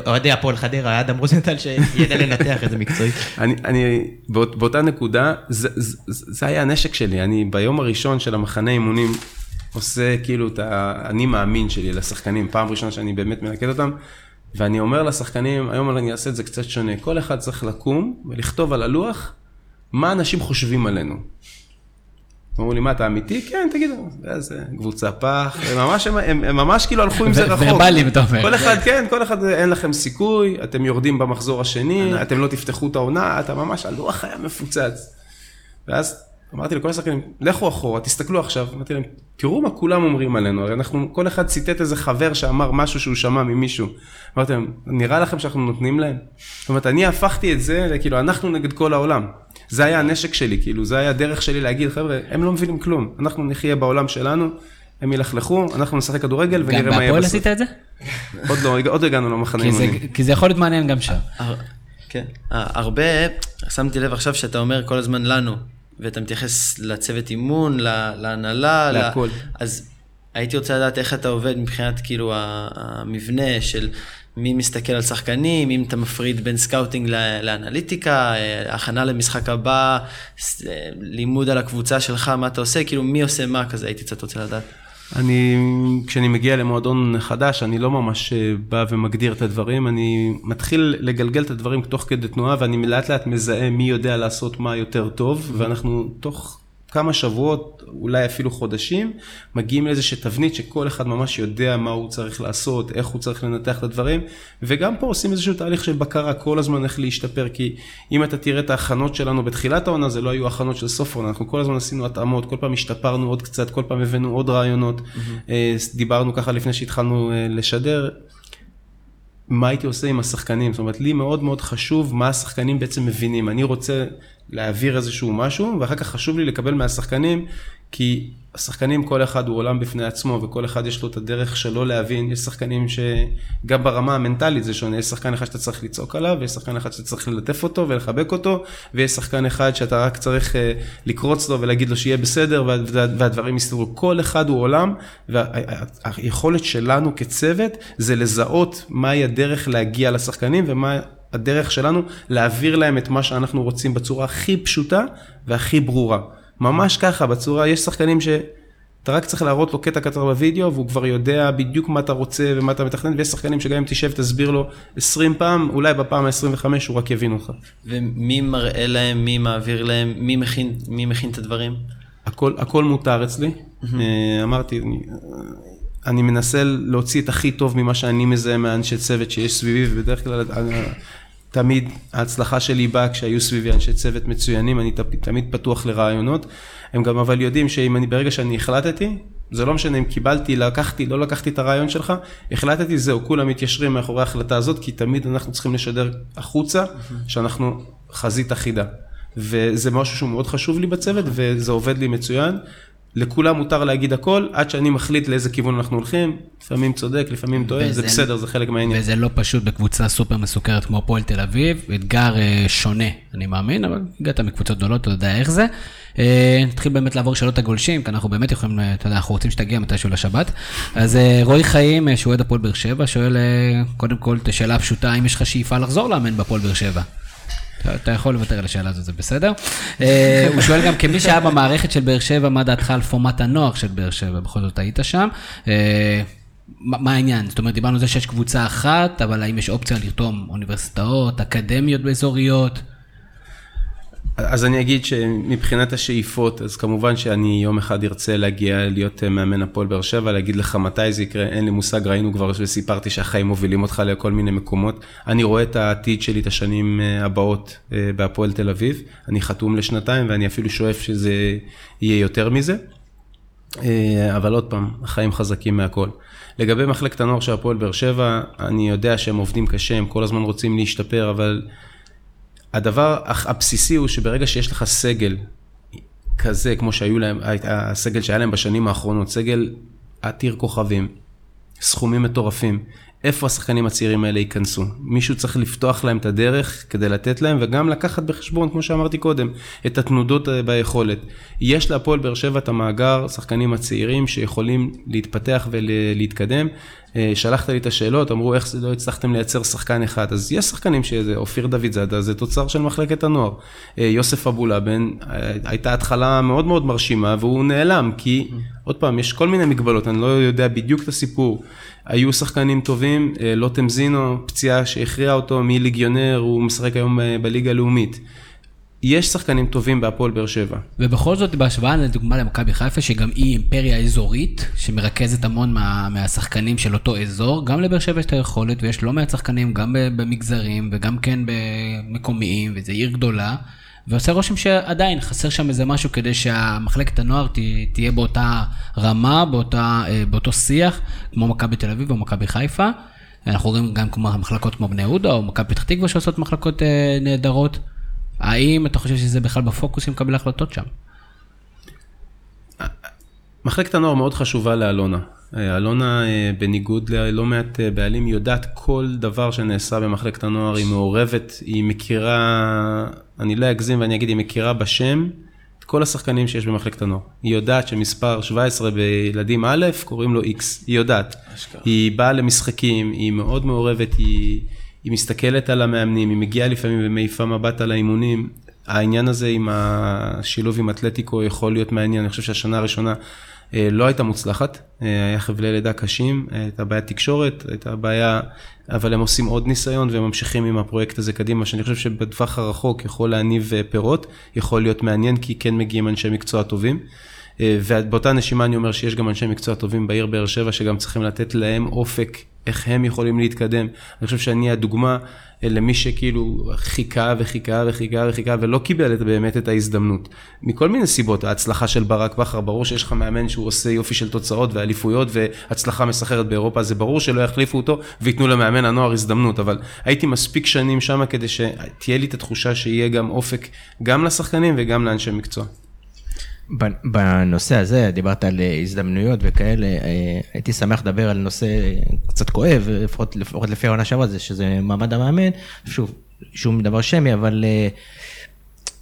אוהדי הפועל חדרה, אדם רוזנטל, שידע לנתח את זה מקצועי. אני, אני באות, באותה נקודה, זה, זה, זה היה הנשק שלי, אני ביום הראשון של המחנה אימונים עושה כאילו את האני מאמין שלי לשחקנים, פעם ראשונה שאני באמת מלקט אותם, ואני אומר לשחקנים, היום אני אעשה את זה קצת שונה, כל אחד צריך לקום ולכתוב על הלוח מה אנשים חושבים עלינו. אמרו לי, מה, אתה אמיתי? כן, תגידו, איזה קבוצה פח, הם ממש, הם, הם, הם ממש כאילו הלכו עם זה רחוק. ורבליים, אתה אומר. כל אחד, כן, כל אחד, אין לכם סיכוי, אתם יורדים במחזור השני, אתם לא תפתחו את העונה, אתה ממש, הלוח היה מפוצץ. ואז אמרתי לכל השחקנים, לכו אחורה, תסתכלו עכשיו, אמרתי להם, תראו מה כולם אומרים עלינו, הרי אנחנו, כל אחד ציטט איזה חבר שאמר משהו שהוא שמע ממישהו. אמרתי להם, נראה לכם שאנחנו נותנים להם? זאת אומרת, אני הפכתי את זה, לכאילו, אנחנו נגד כל העולם. זה היה הנשק שלי, כאילו, זה היה הדרך שלי להגיד, חבר'ה, הם לא מבינים כלום, אנחנו נחיה בעולם שלנו, הם ילכלכו, אנחנו נשחק כדורגל גם ונראה מה יהיה בהפועל בסוף. עשית את זה? עוד לא, עוד לא הגענו למחנה אימונים. כי זה יכול להיות מעניין גם שם. כן. אה, הרבה, שמתי לב עכשיו שאתה אומר כל הזמן לנו, ואתה מתייחס לצוות אימון, להנהלה, להכל. אז הייתי רוצה לדעת איך אתה עובד מבחינת כאילו המבנה של מי מסתכל על שחקנים, אם אתה מפריד בין scouting לאנליטיקה, אה, הכנה למשחק הבא, אה, לימוד על הקבוצה שלך, מה אתה עושה, כאילו מי עושה מה כזה, הייתי קצת רוצה לדעת. אני, כשאני מגיע למועדון חדש, אני לא ממש אה, בא ומגדיר את הדברים, אני מתחיל לגלגל את הדברים תוך כדי תנועה, ואני לאט לאט מזהה מי יודע לעשות מה יותר טוב, ואנחנו תוך כמה שבועות, אולי אפילו חודשים, מגיעים לאיזושהי תבנית שכל אחד ממש יודע מה הוא צריך לעשות, איך הוא צריך לנתח את הדברים, וגם פה עושים איזשהו תהליך של בקרה כל הזמן איך להשתפר, כי אם אתה תראה את ההכנות שלנו בתחילת העונה, זה לא היו הכנות של סוף העונה, אנחנו כל הזמן עשינו התאמות, כל פעם השתפרנו עוד קצת, כל פעם הבאנו עוד רעיונות, אה, דיברנו ככה לפני שהתחלנו אה, לשדר. מה הייתי עושה עם השחקנים, זאת אומרת לי מאוד מאוד חשוב מה השחקנים בעצם מבינים, אני רוצה להעביר איזשהו משהו ואחר כך חשוב לי לקבל מהשחקנים כי השחקנים כל אחד הוא עולם בפני עצמו וכל אחד יש לו את הדרך שלו להבין, יש שחקנים שגם ברמה המנטלית זה שונה, יש שחקן אחד שאתה צריך לצעוק עליו ויש שחקן אחד שאתה צריך ללטף אותו ולחבק אותו ויש שחקן אחד שאתה רק צריך אה, לקרוץ לו ולהגיד לו שיהיה בסדר וה- וה- והדברים יסתדרו, כל אחד הוא עולם והיכולת שלנו כצוות זה לזהות מהי הדרך להגיע לשחקנים ומה הדרך שלנו להעביר להם את מה שאנחנו רוצים בצורה הכי פשוטה והכי ברורה. ממש ככה, בצורה, יש שחקנים ש... אתה רק צריך להראות לו קטע קצר בווידאו והוא כבר יודע בדיוק מה אתה רוצה ומה אתה מתכנן ויש שחקנים שגם אם תשב תסביר לו 20 פעם, אולי בפעם ה-25 הוא רק יבין אותך. ומי מראה להם, מי מעביר להם, מי מכין, מי מכין את הדברים? הכל, הכל מותר אצלי. אה, אמרתי, אני, אני מנסה להוציא את הכי טוב ממה שאני מזהה מהאנשי צוות שיש סביבי, ובדרך כלל אה, תמיד ההצלחה שלי באה כשהיו סביבי אנשי צוות מצוינים, אני תמיד פתוח לרעיונות. הם גם אבל יודעים שאם אני, ברגע שאני החלטתי, זה לא משנה אם קיבלתי, לקחתי, לא לקחתי את הרעיון שלך, החלטתי, זהו, כולם מתיישרים מאחורי ההחלטה הזאת, כי תמיד אנחנו צריכים לשדר החוצה, שאנחנו חזית אחידה. וזה משהו שהוא מאוד חשוב לי בצוות, וזה עובד לי מצוין. לכולם מותר להגיד הכל, עד שאני מחליט לאיזה כיוון אנחנו הולכים, לפעמים צודק, לפעמים טועה, זה וזה- בסדר, זה חלק מהעניין. וזה לא פשוט בקבוצה סופר מסוכרת כמו הפועל תל אביב, אתגר אה, שונה, אני מאמין, אבל הגעת מקבוצות גדולות, אתה יודע איך זה. אה, נתחיל באמת לעבור שאלות הגולשים, כי אנחנו באמת יכולים, אה, אתה יודע, אנחנו רוצים שתגיע מתישהו לשבת. אז אה, רועי חיים, אה, שהוא אוהד הפועל באר שבע, שואל אה, קודם כל את השאלה הפשוטה, האם יש לך שאיפה לחזור לאמן בהפועל באר שבע? אתה- יכול לוותר על השאלה הזאת, זה בסדר. אה, הוא שואל גם כמי שהיה במערכת של באר שבע, מה דעתך על פורמט הנוער של באר שבע? בכל זאת היית שם. אה, מה העניין? זאת אומרת, דיברנו על זה שיש קבוצה אחת, אבל האם יש אופציה לרתום אוניברסיטאות, אקדמיות באזוריות? אז אני אגיד שמבחינת השאיפות, אז כמובן שאני יום אחד ארצה להגיע להיות אה, מאמן הפועל באר שבע, להגיד לך מתי זה יקרה, אין לי מושג, ראינו כבר וסיפרתי שהחיים מובילים אותך לכל מיני מקומות. אני רואה את העתיד שלי, את השנים אה, הבאות אה, בהפועל תל אביב, אני חתום לשנתיים ואני אפילו שואף שזה יהיה יותר מזה. אבל עוד פעם, החיים חזקים מהכל. לגבי מחלקת הנוער של הפועל באר שבע, אני יודע שהם עובדים קשה, הם כל הזמן רוצים להשתפר, אבל הדבר הבסיסי הוא שברגע שיש לך סגל כזה, כמו שהיו להם, הסגל שהיה להם בשנים האחרונות, סגל עתיר כוכבים, סכומים מטורפים, איפה השחקנים הצעירים האלה ייכנסו? מישהו צריך לפתוח להם את הדרך כדי לתת להם, וגם לקחת בחשבון, כמו שאמרתי קודם, את התנודות אה, ביכולת. יש להפועל באר שבע את המאגר, שחקנים הצעירים שיכולים להתפתח ולהתקדם. אה, שלחת לי את השאלות, אמרו איך לא הצלחתם לייצר שחקן אחד, אז יש שחקנים שזה, אופיר דוד זאדה, זה תוצר של מחלקת הנוער. אה, יוסף אבולאבן, הייתה התחלה מאוד מאוד מרשימה והוא נעלם, כי עוד פעם, יש כל מיני מגבלות, אני לא יודע בדיוק את הסיפור. היו שחקנים טובים, אה, לוטם זינו, פציעה שהכריעה אותו מליגיונר, הוא משחק היום אה, בליגה הלאומית. יש שחקנים טובים בהפועל באר שבע. ובכל זאת, בהשוואה לדוגמה למכבי חיפה, שגם היא אימפריה אזורית, שמרכזת המון מה, מהשחקנים של אותו אזור, גם לבאר שבע יש את היכולת, ויש לא מעט שחקנים גם במגזרים, וגם כן במקומיים, וזו עיר גדולה. ועושה רושם שעדיין חסר שם איזה משהו כדי שהמחלקת הנוער תהיה באותה רמה, באותה, אה, באותו שיח, כמו מכבי תל אביב או מכבי חיפה. אנחנו רואים גם כמו מחלקות כמו בני יהודה או מכבי פתח תקווה שעושות מחלקות אה, נהדרות. האם אתה חושב שזה בכלל בפוקוס עם מקבל החלטות שם? מחלקת הנוער מאוד חשובה לאלונה. אה, אלונה, אה, בניגוד ללא מעט אה, בעלים, יודעת כל דבר שנעשה במחלקת הנוער, היא מעורבת, היא מכירה, אני לא אגזים ואני אגיד, היא מכירה בשם את כל השחקנים שיש במחלקת הנוער. היא יודעת שמספר 17 בילדים א', קוראים לו X, היא יודעת. אשכרה. היא באה למשחקים, היא מאוד מעורבת, היא, היא מסתכלת על המאמנים, היא מגיעה לפעמים ומעיפה מבט על האימונים. העניין הזה עם השילוב עם אתלטיקו יכול להיות מעניין, אני חושב שהשנה הראשונה... אה, לא הייתה מוצלחת, אה, היה חבלי לידה קשים, הייתה בעיית תקשורת, הייתה בעיה, אבל הם עושים עוד ניסיון והם ממשיכים עם הפרויקט הזה קדימה, שאני חושב שבטווח הרחוק יכול להניב אה, פירות, יכול להיות מעניין כי כן מגיעים אנשי מקצוע טובים. ובאותה נשימה אני אומר שיש גם אנשי מקצוע טובים בעיר באר שבע שגם צריכים לתת להם אופק, איך הם יכולים להתקדם. אני חושב שאני הדוגמה למי שכאילו חיכה וחיכה וחיכה וחיכה ולא קיבל את, באמת את ההזדמנות. מכל מיני סיבות, ההצלחה של ברק בכר, ברור שיש לך מאמן שהוא עושה יופי של תוצאות ואליפויות והצלחה מסחרת באירופה, זה ברור שלא יחליפו אותו וייתנו למאמן הנוער הזדמנות, אבל הייתי מספיק שנים שם כדי שתהיה לי את התחושה שיהיה גם אופק גם לשחקנים וגם לאנשי מקצוע. בנושא הזה, דיברת על אה, הזדמנויות וכאלה, אה, הייתי שמח לדבר על נושא קצת כואב, לפחות, לפחות לפי העונה שעברה, זה שזה מעמד המאמן, שוב, שום דבר שמי, אבל אה,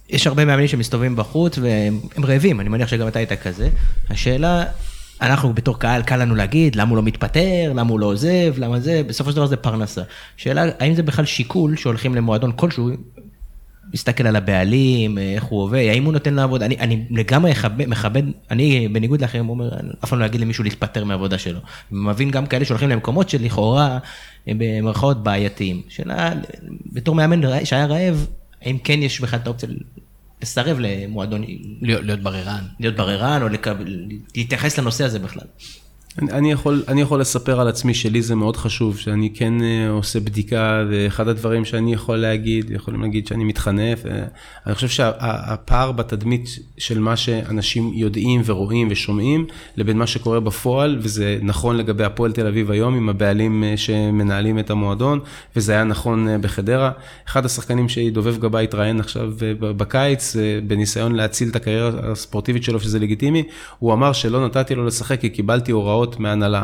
יש הרבה מאמנים שמסתובבים בחוץ והם רעבים, אני מניח שגם אתה היית כזה. השאלה, אנחנו בתור קהל, קל לנו להגיד למה הוא לא מתפטר, למה הוא לא עוזב, למה זה, בסופו של דבר זה פרנסה. שאלה, האם זה בכלל שיקול שהולכים למועדון כלשהו, מסתכל על הבעלים, איך הוא עובד, האם הוא נותן לעבוד, אני, אני לגמרי מכבד, מכבד, אני בניגוד לאחרים אומר, אף פעם לא אגיד למישהו להתפטר מהעבודה שלו. מבין גם כאלה שהולכים למקומות שלכאורה הם במרכאות בעייתיים. שאלה, בתור מאמן שהיה רעב, האם כן יש בכלל את האופציה לסרב למועדון, להיות, להיות בררן. להיות בררן או לקבל, להתייחס לנושא הזה בכלל. אני יכול, אני יכול לספר על עצמי שלי זה מאוד חשוב, שאני כן אה, עושה בדיקה, ואחד הדברים שאני יכול להגיד, יכולים להגיד שאני מתחנף, אה, אני חושב שהפער בתדמית של מה שאנשים יודעים ורואים ושומעים, לבין מה שקורה בפועל, וזה נכון לגבי הפועל תל אביב היום, עם הבעלים אה, שמנהלים את המועדון, וזה היה נכון בחדרה. אחד השחקנים שדובב גבאי התראיין עכשיו בקיץ, בניסיון להציל את הקריירה הספורטיבית שלו, שזה לגיטימי, הוא אמר שלא נתתי לו לשחק כי קיבלתי הוראות. הודעות מהנהלה.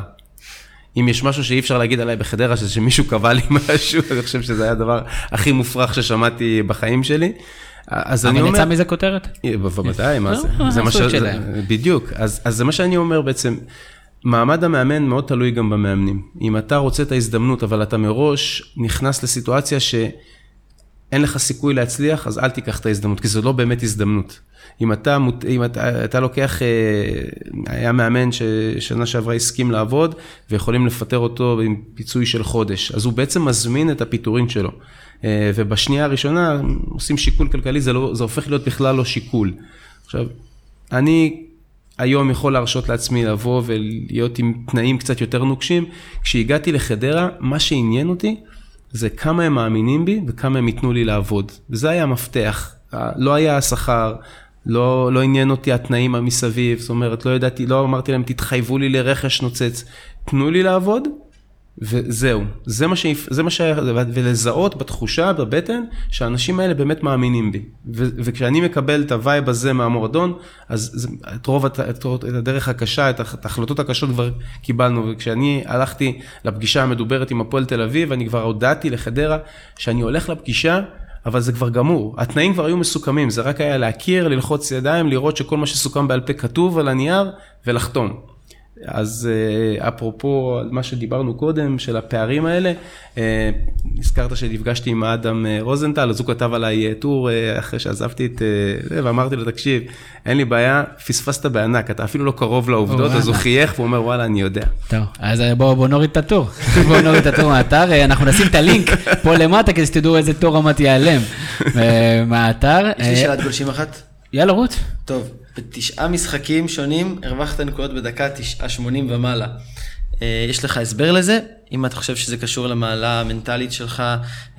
אם יש משהו שאי אפשר להגיד עליי בחדרה, שזה שמישהו קבע לי משהו, אני חושב שזה היה הדבר הכי מופרך ששמעתי בחיים שלי. אז אני אומר... אבל יצא מזה כותרת? אה, בוודאי, מה זה? לא, זה מה ש... בדיוק. אז זה מה שאני אומר בעצם. מעמד המאמן מאוד תלוי גם במאמנים. אם אתה רוצה את ההזדמנות, אבל אתה מראש נכנס לסיטואציה שאין לך סיכוי להצליח, אז אל תיקח את ההזדמנות, כי זו לא באמת הזדמנות. אם אתה, אם אתה, אתה לוקח, אה, היה מאמן ששנה שעברה הסכים לעבוד ויכולים לפטר אותו עם פיצוי של חודש, אז הוא בעצם מזמין את הפיטורין שלו. אה, ובשנייה הראשונה עושים שיקול כלכלי, זה, לא, זה הופך להיות בכלל לא שיקול. עכשיו, אני היום יכול להרשות לעצמי לבוא ולהיות עם תנאים קצת יותר נוקשים. כשהגעתי לחדרה, מה שעניין אותי זה כמה הם מאמינים בי וכמה הם ייתנו לי לעבוד. וזה היה המפתח. לא היה השכר, לא, לא עניין אותי התנאים המסביב, זאת אומרת, לא ידעתי, לא אמרתי להם, תתחייבו לי לרכש נוצץ. תנו לי לעבוד, וזהו, זה מה, שיפ... זה מה שהיה, ולזהות בתחושה, בבטן, שהאנשים האלה באמת מאמינים בי. ו... וכשאני מקבל את ה vibe הזה מהמועדון, אז זה... את רוב הת... את הדרך הקשה, את ההחלטות הקשות כבר קיבלנו. וכשאני הלכתי לפגישה המדוברת עם הפועל תל אביב, אני כבר הודעתי לחדרה שאני הולך לפגישה. אבל זה כבר גמור, התנאים כבר היו מסוכמים, זה רק היה להכיר, ללחוץ ידיים, לראות שכל מה שסוכם בעל פה כתוב על הנייר ולחתום. אז אה, אפרופו מה שדיברנו קודם, של הפערים האלה, אה, הזכרת שנפגשתי עם אדם אה, רוזנטל, אז הוא כתב עליי טור אחרי שעזבתי את זה, ואמרתי לו, תקשיב, אין לי בעיה, פספסת בענק, אתה אפילו לא קרוב לעובדות, אז הוא חייך והוא אומר, וואלה, אני יודע. טוב, אז בואו בוא נוריד את הטור, בואו נוריד את הטור מהאתר, אנחנו נשים את הלינק פה למטה כדי שתדעו איזה טור רמת ייעלם מהאתר. יש לי שאלת גולשים אחת? יאללה, רוץ. טוב, בתשעה משחקים שונים הרווחת נקודות בדקה תשעה שמונים ומעלה. אה, יש לך הסבר לזה? אם אתה חושב שזה קשור למעלה המנטלית שלך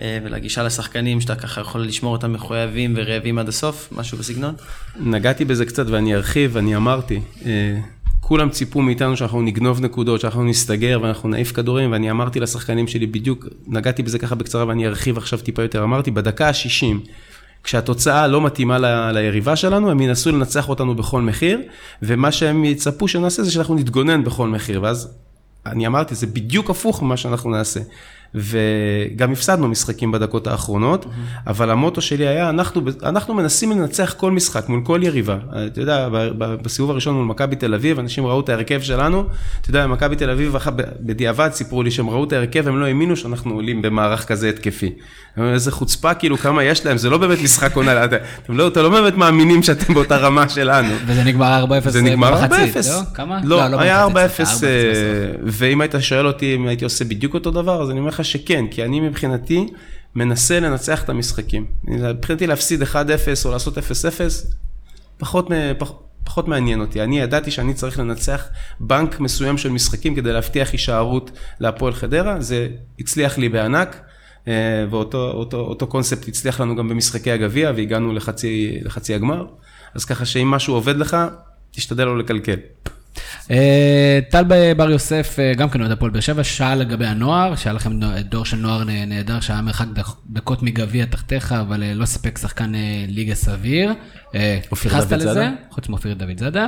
אה, ולגישה לשחקנים, שאתה ככה יכול לשמור אותם מחויבים ורעבים עד הסוף, משהו בסגנון? נגעתי בזה קצת ואני ארחיב, אני אמרתי, אה, כולם ציפו מאיתנו שאנחנו נגנוב נקודות, שאנחנו נסתגר ואנחנו נעיף כדורים, ואני אמרתי לשחקנים שלי בדיוק, נגעתי בזה ככה בקצרה ואני ארחיב עכשיו טיפה יותר, אמרתי, בדקה ה-60, כשהתוצאה לא מתאימה ל, ליריבה שלנו, הם ינסו לנצח אותנו בכל מחיר, ומה שהם יצפו שנעשה זה שאנחנו נתגונן בכל מחיר, ואז אני אמרתי, זה בדיוק הפוך ממה שאנחנו נעשה. וגם הפסדנו משחקים בדקות האחרונות, mm-hmm. אבל המוטו שלי היה, אנחנו, אנחנו מנסים לנצח כל משחק מול כל יריבה. אתה יודע, בסיבוב הראשון מול מכבי תל אביב, אנשים ראו את ההרכב שלנו, אתה יודע, מכבי תל אביב בדיעבד סיפרו לי שהם ראו את ההרכב, הם לא האמינו שאנחנו עולים במערך כזה התקפי. איזה חוצפה, כאילו, כמה יש להם, זה לא באמת משחק עונה, אתם לא, אתה לא באמת מאמינים שאתם באותה רמה שלנו. וזה נגמר 4-0 זה נגמר 4-0. לא? כמה? לא, לא, לא היה 4-0, אה, ואם היית שואל אותי אם הייתי עושה בדיוק אותו דבר, אז אני אומר לך שכן, כי אני מבחינתי מנסה לנצח את המשחקים. מבחינתי להפסיד 1-0 או לעשות 0-0, פחות, פחות, פחות מעניין אותי. אני ידעתי שאני צריך לנצח בנק מסוים של משחקים כדי להבטיח הישארות להפועל חדרה, זה הצליח לי בענק. אה, ואותו אותו, אותו קונספט הצליח לנו גם במשחקי הגביע והגענו לחצי, לחצי הגמר. אז ככה שאם משהו עובד לך, תשתדל לא לקלקל. אה, טל בר יוסף, אה, גם כן אוהד הפועל באר שבע, שאל לגבי הנוער, שהיה לכם דור של נוער נהדר, שהיה מרחק דקות מגביע תחתיך, אבל לא ספק שחקן ליגה סביר. אופיר דוד זאדה? חוץ מאופיר דוד זאדה.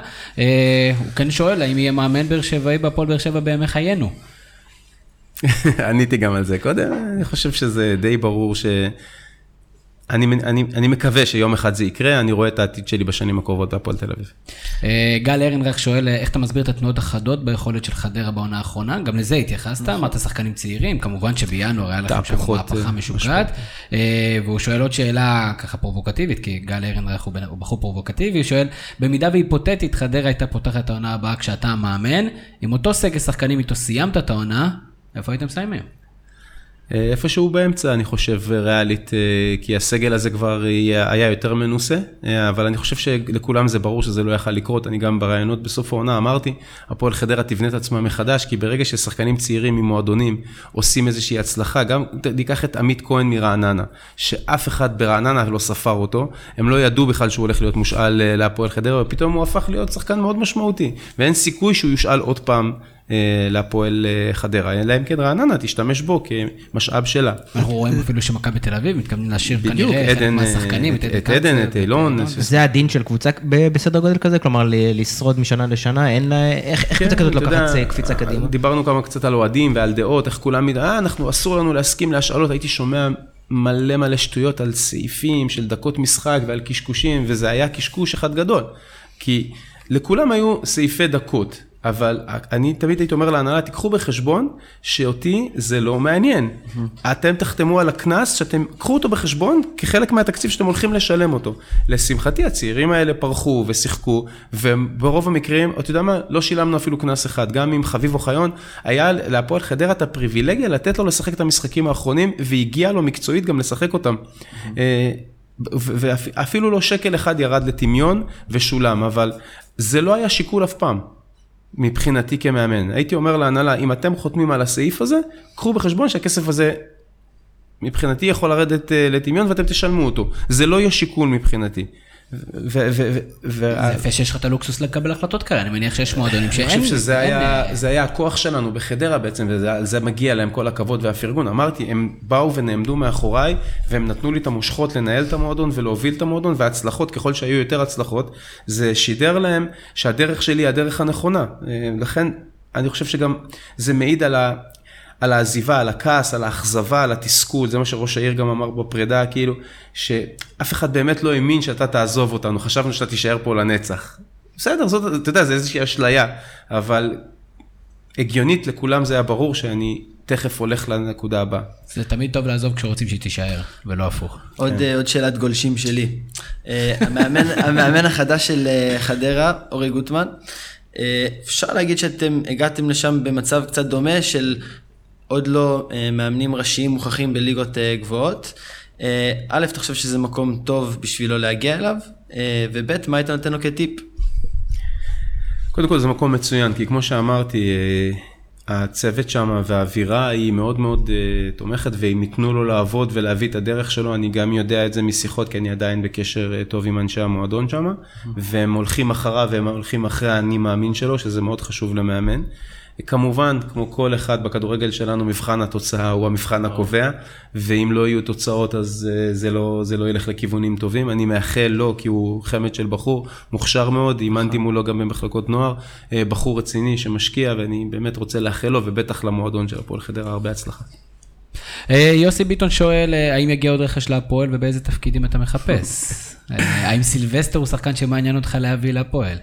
הוא כן שואל, האם יהיה מאמן באר שבעי בהפועל באר שבע בימי חיינו? עניתי גם על זה קודם, אני חושב שזה די ברור ש... אני, אני, אני מקווה שיום אחד זה יקרה, אני רואה את העתיד שלי בשנים הקרובות בהפועל תל אביב. אה, גל ארנרח שואל, איך אתה מסביר את התנועות החדות ביכולת של חדרה בעונה האחרונה? גם לזה התייחסת, נכון. אמרת שחקנים צעירים, כמובן שבינואר היה לכם שם מהפכה אה, משוגעת. אה, והוא שואל עוד שאלה ככה פרובוקטיבית, כי גל ארנרח הוא בחור פרובוקטיבי, הוא שואל, במידה והיפותטית חדרה הייתה פותחת את העונה הבאה כשאתה המאמן, עם אותו סגל שחקנים איתו סיימת את העונה, איפה הייתם מסיימים? אה, איפשהו באמצע, אני חושב, ריאלית, אה, כי הסגל הזה כבר היה יותר מנוסה, אה, אבל אני חושב שלכולם זה ברור שזה לא יכל לקרות. אני גם בראיונות בסוף העונה אמרתי, הפועל חדרה תבנה את עצמה מחדש, כי ברגע ששחקנים צעירים ממועדונים עושים איזושהי הצלחה, גם ניקח את עמית כהן מרעננה, שאף אחד ברעננה לא ספר אותו, הם לא ידעו בכלל שהוא הולך להיות מושאל להפועל חדרה, ופתאום הוא הפך להיות שחקן מאוד משמעותי, ואין סיכוי שהוא יושאל עוד פעם להפועל אה, חדרה, אלא אם כן רעננה תשתמש בו כמשאב שלה. אנחנו רואים אפילו שמכבי תל אביב מתכוונים להשאיר כנראה חלק מהשחקנים, את עדן, את אילון. זה הדין של קבוצה בסדר גודל כזה? כלומר לשרוד משנה לשנה, אין לה, איך כן, קבוצה כזאת לוקחת קפיצה קדימה? דיברנו כמה קצת על אוהדים ועל דעות, איך כולם, אה, אנחנו, אסור לנו להסכים להשאלות, הייתי שומע מלא מלא שטויות על סעיפים של דקות משחק ועל קשקושים, וזה היה קשקוש אחד גדול. כי לכולם היו סעיפי דקות. אבל אני תמיד הייתי אומר להנהלה, תיקחו בחשבון שאותי זה לא מעניין. אתם תחתמו על הקנס, שאתם, קחו אותו בחשבון כחלק מהתקציב שאתם הולכים לשלם אותו. לשמחתי, הצעירים האלה פרחו ושיחקו, וברוב המקרים, אתה יודע מה, לא שילמנו אפילו קנס אחד. גם עם חביב אוחיון, היה להפועל חדרה את הפריבילגיה לתת לו לשחק את המשחקים האחרונים, והגיע לו מקצועית גם לשחק אותם. אה, ואפילו לא שקל אחד ירד לטמיון ושולם, אבל זה לא היה שיקול אף פעם. מבחינתי כמאמן. הייתי אומר להנהלה, אם אתם חותמים על הסעיף הזה, קחו בחשבון שהכסף הזה מבחינתי יכול לרדת אה, לטמיון ואתם תשלמו אותו. זה לא יהיה שיקול מבחינתי. ו- ו- ו- זה יפה שיש לך את הלוקסוס לקבל החלטות כאלה, אני מניח שיש מועדונים שאין... אני חושב שזה אין, היה, זה היה הכוח שלנו בחדרה בעצם, וזה מגיע להם כל הכבוד והפרגון. אמרתי, הם באו ונעמדו מאחוריי, והם נתנו לי את המושכות לנהל את המועדון ולהוביל את המועדון, וההצלחות, ככל שהיו יותר הצלחות, זה שידר להם שהדרך שלי היא הדרך הנכונה. אה, לכן, אני חושב שגם זה מעיד על ה... על העזיבה, על הכעס, על האכזבה, על התסכול, זה מה שראש העיר גם אמר בפרידה, כאילו, שאף אחד באמת לא האמין שאתה תעזוב אותנו, חשבנו שאתה תישאר פה לנצח. בסדר, זאת, אתה יודע, זה איזושהי אשליה, אבל הגיונית לכולם זה היה ברור שאני תכף הולך לנקודה הבאה. זה תמיד טוב לעזוב כשרוצים שהיא תישאר, ולא הפוך. עוד, אה, עוד שאלת גולשים שלי. אה, המאמן, המאמן החדש של אה, חדרה, אורי גוטמן, אפשר להגיד שאתם הגעתם לשם במצב קצת דומה של עוד לא אה, מאמנים ראשיים מוכחים בליגות אה, גבוהות. אה, א', אתה חושב שזה מקום טוב בשבילו להגיע אליו, אה, וב', מה היית נותן לו כטיפ? קודם כל זה מקום מצוין, כי כמו שאמרתי, אה, הצוות שם והאווירה היא מאוד מאוד אה, תומכת, ואם ייתנו לו לעבוד ולהביא את הדרך שלו, אני גם יודע את זה משיחות, כי אני עדיין בקשר אה, טוב עם אנשי המועדון שם, והם הולכים אחריו והם הולכים אחרי האני מאמין שלו, שזה מאוד חשוב למאמן. כמובן, כמו כל אחד בכדורגל שלנו, מבחן התוצאה הוא המבחן הקובע, ואם לא יהיו תוצאות אז אה, זה לא, זה לא ילך לכיוונים טובים. אני מאחל לו, כי הוא חמד של בחור, מוכשר מאוד, אימנתי מולו גם במחלקות נוער, אה, בחור רציני שמשקיע, ואני באמת רוצה לאחל לו, ובטח למועדון של הפועל חדרה, הרבה הצלחה. אה, יוסי ביטון שואל, האם יגיע עוד רכש להפועל ובאיזה תפקידים אתה מחפש? האם סילבסטר הוא שחקן שמעניין אותך להביא להפועל?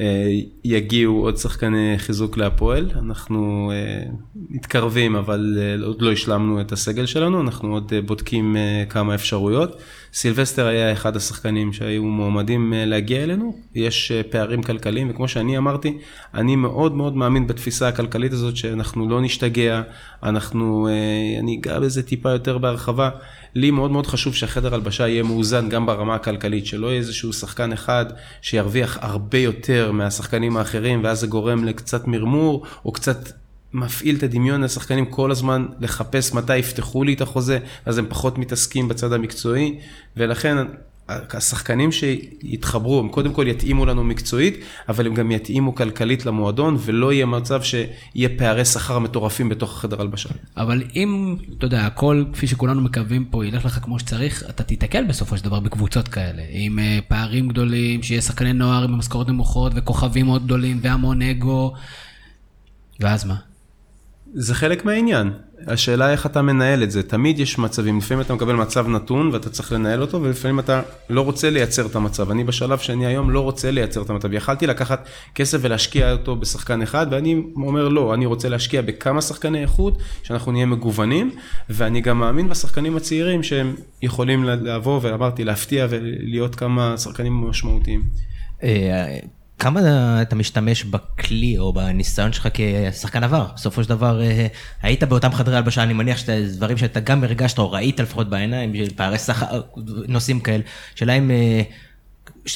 אה, יגיעו עוד שחקני חיזוק להפועל, אנחנו אה, מתקרבים אבל אה, עוד לא השלמנו את הסגל שלנו, אנחנו עוד בודקים כמה אפשרויות. סילבסטר היה אחד השחקנים שהיו מועמדים אה, להגיע אלינו, יש אה, פערים כלכליים וכמו שאני אמרתי, אני מאוד מאוד מאמין בתפיסה הכלכלית הזאת שאנחנו לא נשתגע, אנחנו, אה, אני אגע בזה טיפה יותר בהרחבה. לי מאוד מאוד חשוב שהחדר הלבשה יהיה מאוזן גם ברמה הכלכלית, שלא יהיה איזשהו שחקן אחד שירוויח הרבה יותר מהשחקנים האחרים, ואז זה גורם לקצת מרמור, או קצת מפעיל את הדמיון לשחקנים כל הזמן לחפש מתי יפתחו לי את החוזה, אז הם פחות מתעסקים בצד המקצועי, ולכן השחקנים שיתחברו, הם קודם כל יתאימו לנו מקצועית, אבל הם גם יתאימו כלכלית למועדון, ולא יהיה מצב שיהיה פערי שכר מטורפים בתוך החדר הלבשה. אבל אם, אתה יודע, הכל, כפי שכולנו מקווים פה, ילך לך כמו שצריך, אתה תיתקל בסופו של דבר בקבוצות כאלה. עם אה, פערים גדולים, שיהיה שחקני נוער עם משכורות נמוכות, וכוכבים מאוד גדולים, והמון אגו, ואז מה? זה חלק מהעניין. השאלה איך אתה מנהל את זה. תמיד יש מצבים, לפעמים אתה מקבל מצב נתון ואתה צריך לנהל אותו, ולפעמים אתה לא רוצה לייצר את המצב. אני בשלב שאני היום לא רוצה לייצר את המצב. יכלתי לקחת כסף ולהשקיע אותו בשחקן אחד, ואני אומר לא, אני רוצה להשקיע בכמה שחקני איכות, שאנחנו נהיה מגוונים, ואני גם מאמין בשחקנים הצעירים שהם יכולים לבוא, ואמרתי, להפתיע ולהיות כמה שחקנים משמעותיים. כמה אתה משתמש בכלי או בניסיון שלך כשחקן עבר? בסופו של דבר אה, היית באותם חדרי הלבשה, אני מניח שזה דברים שאתה גם הרגשת או ראית לפחות בעיניים, פערי שכר, נושאים כאלה. שאלה אם, אה,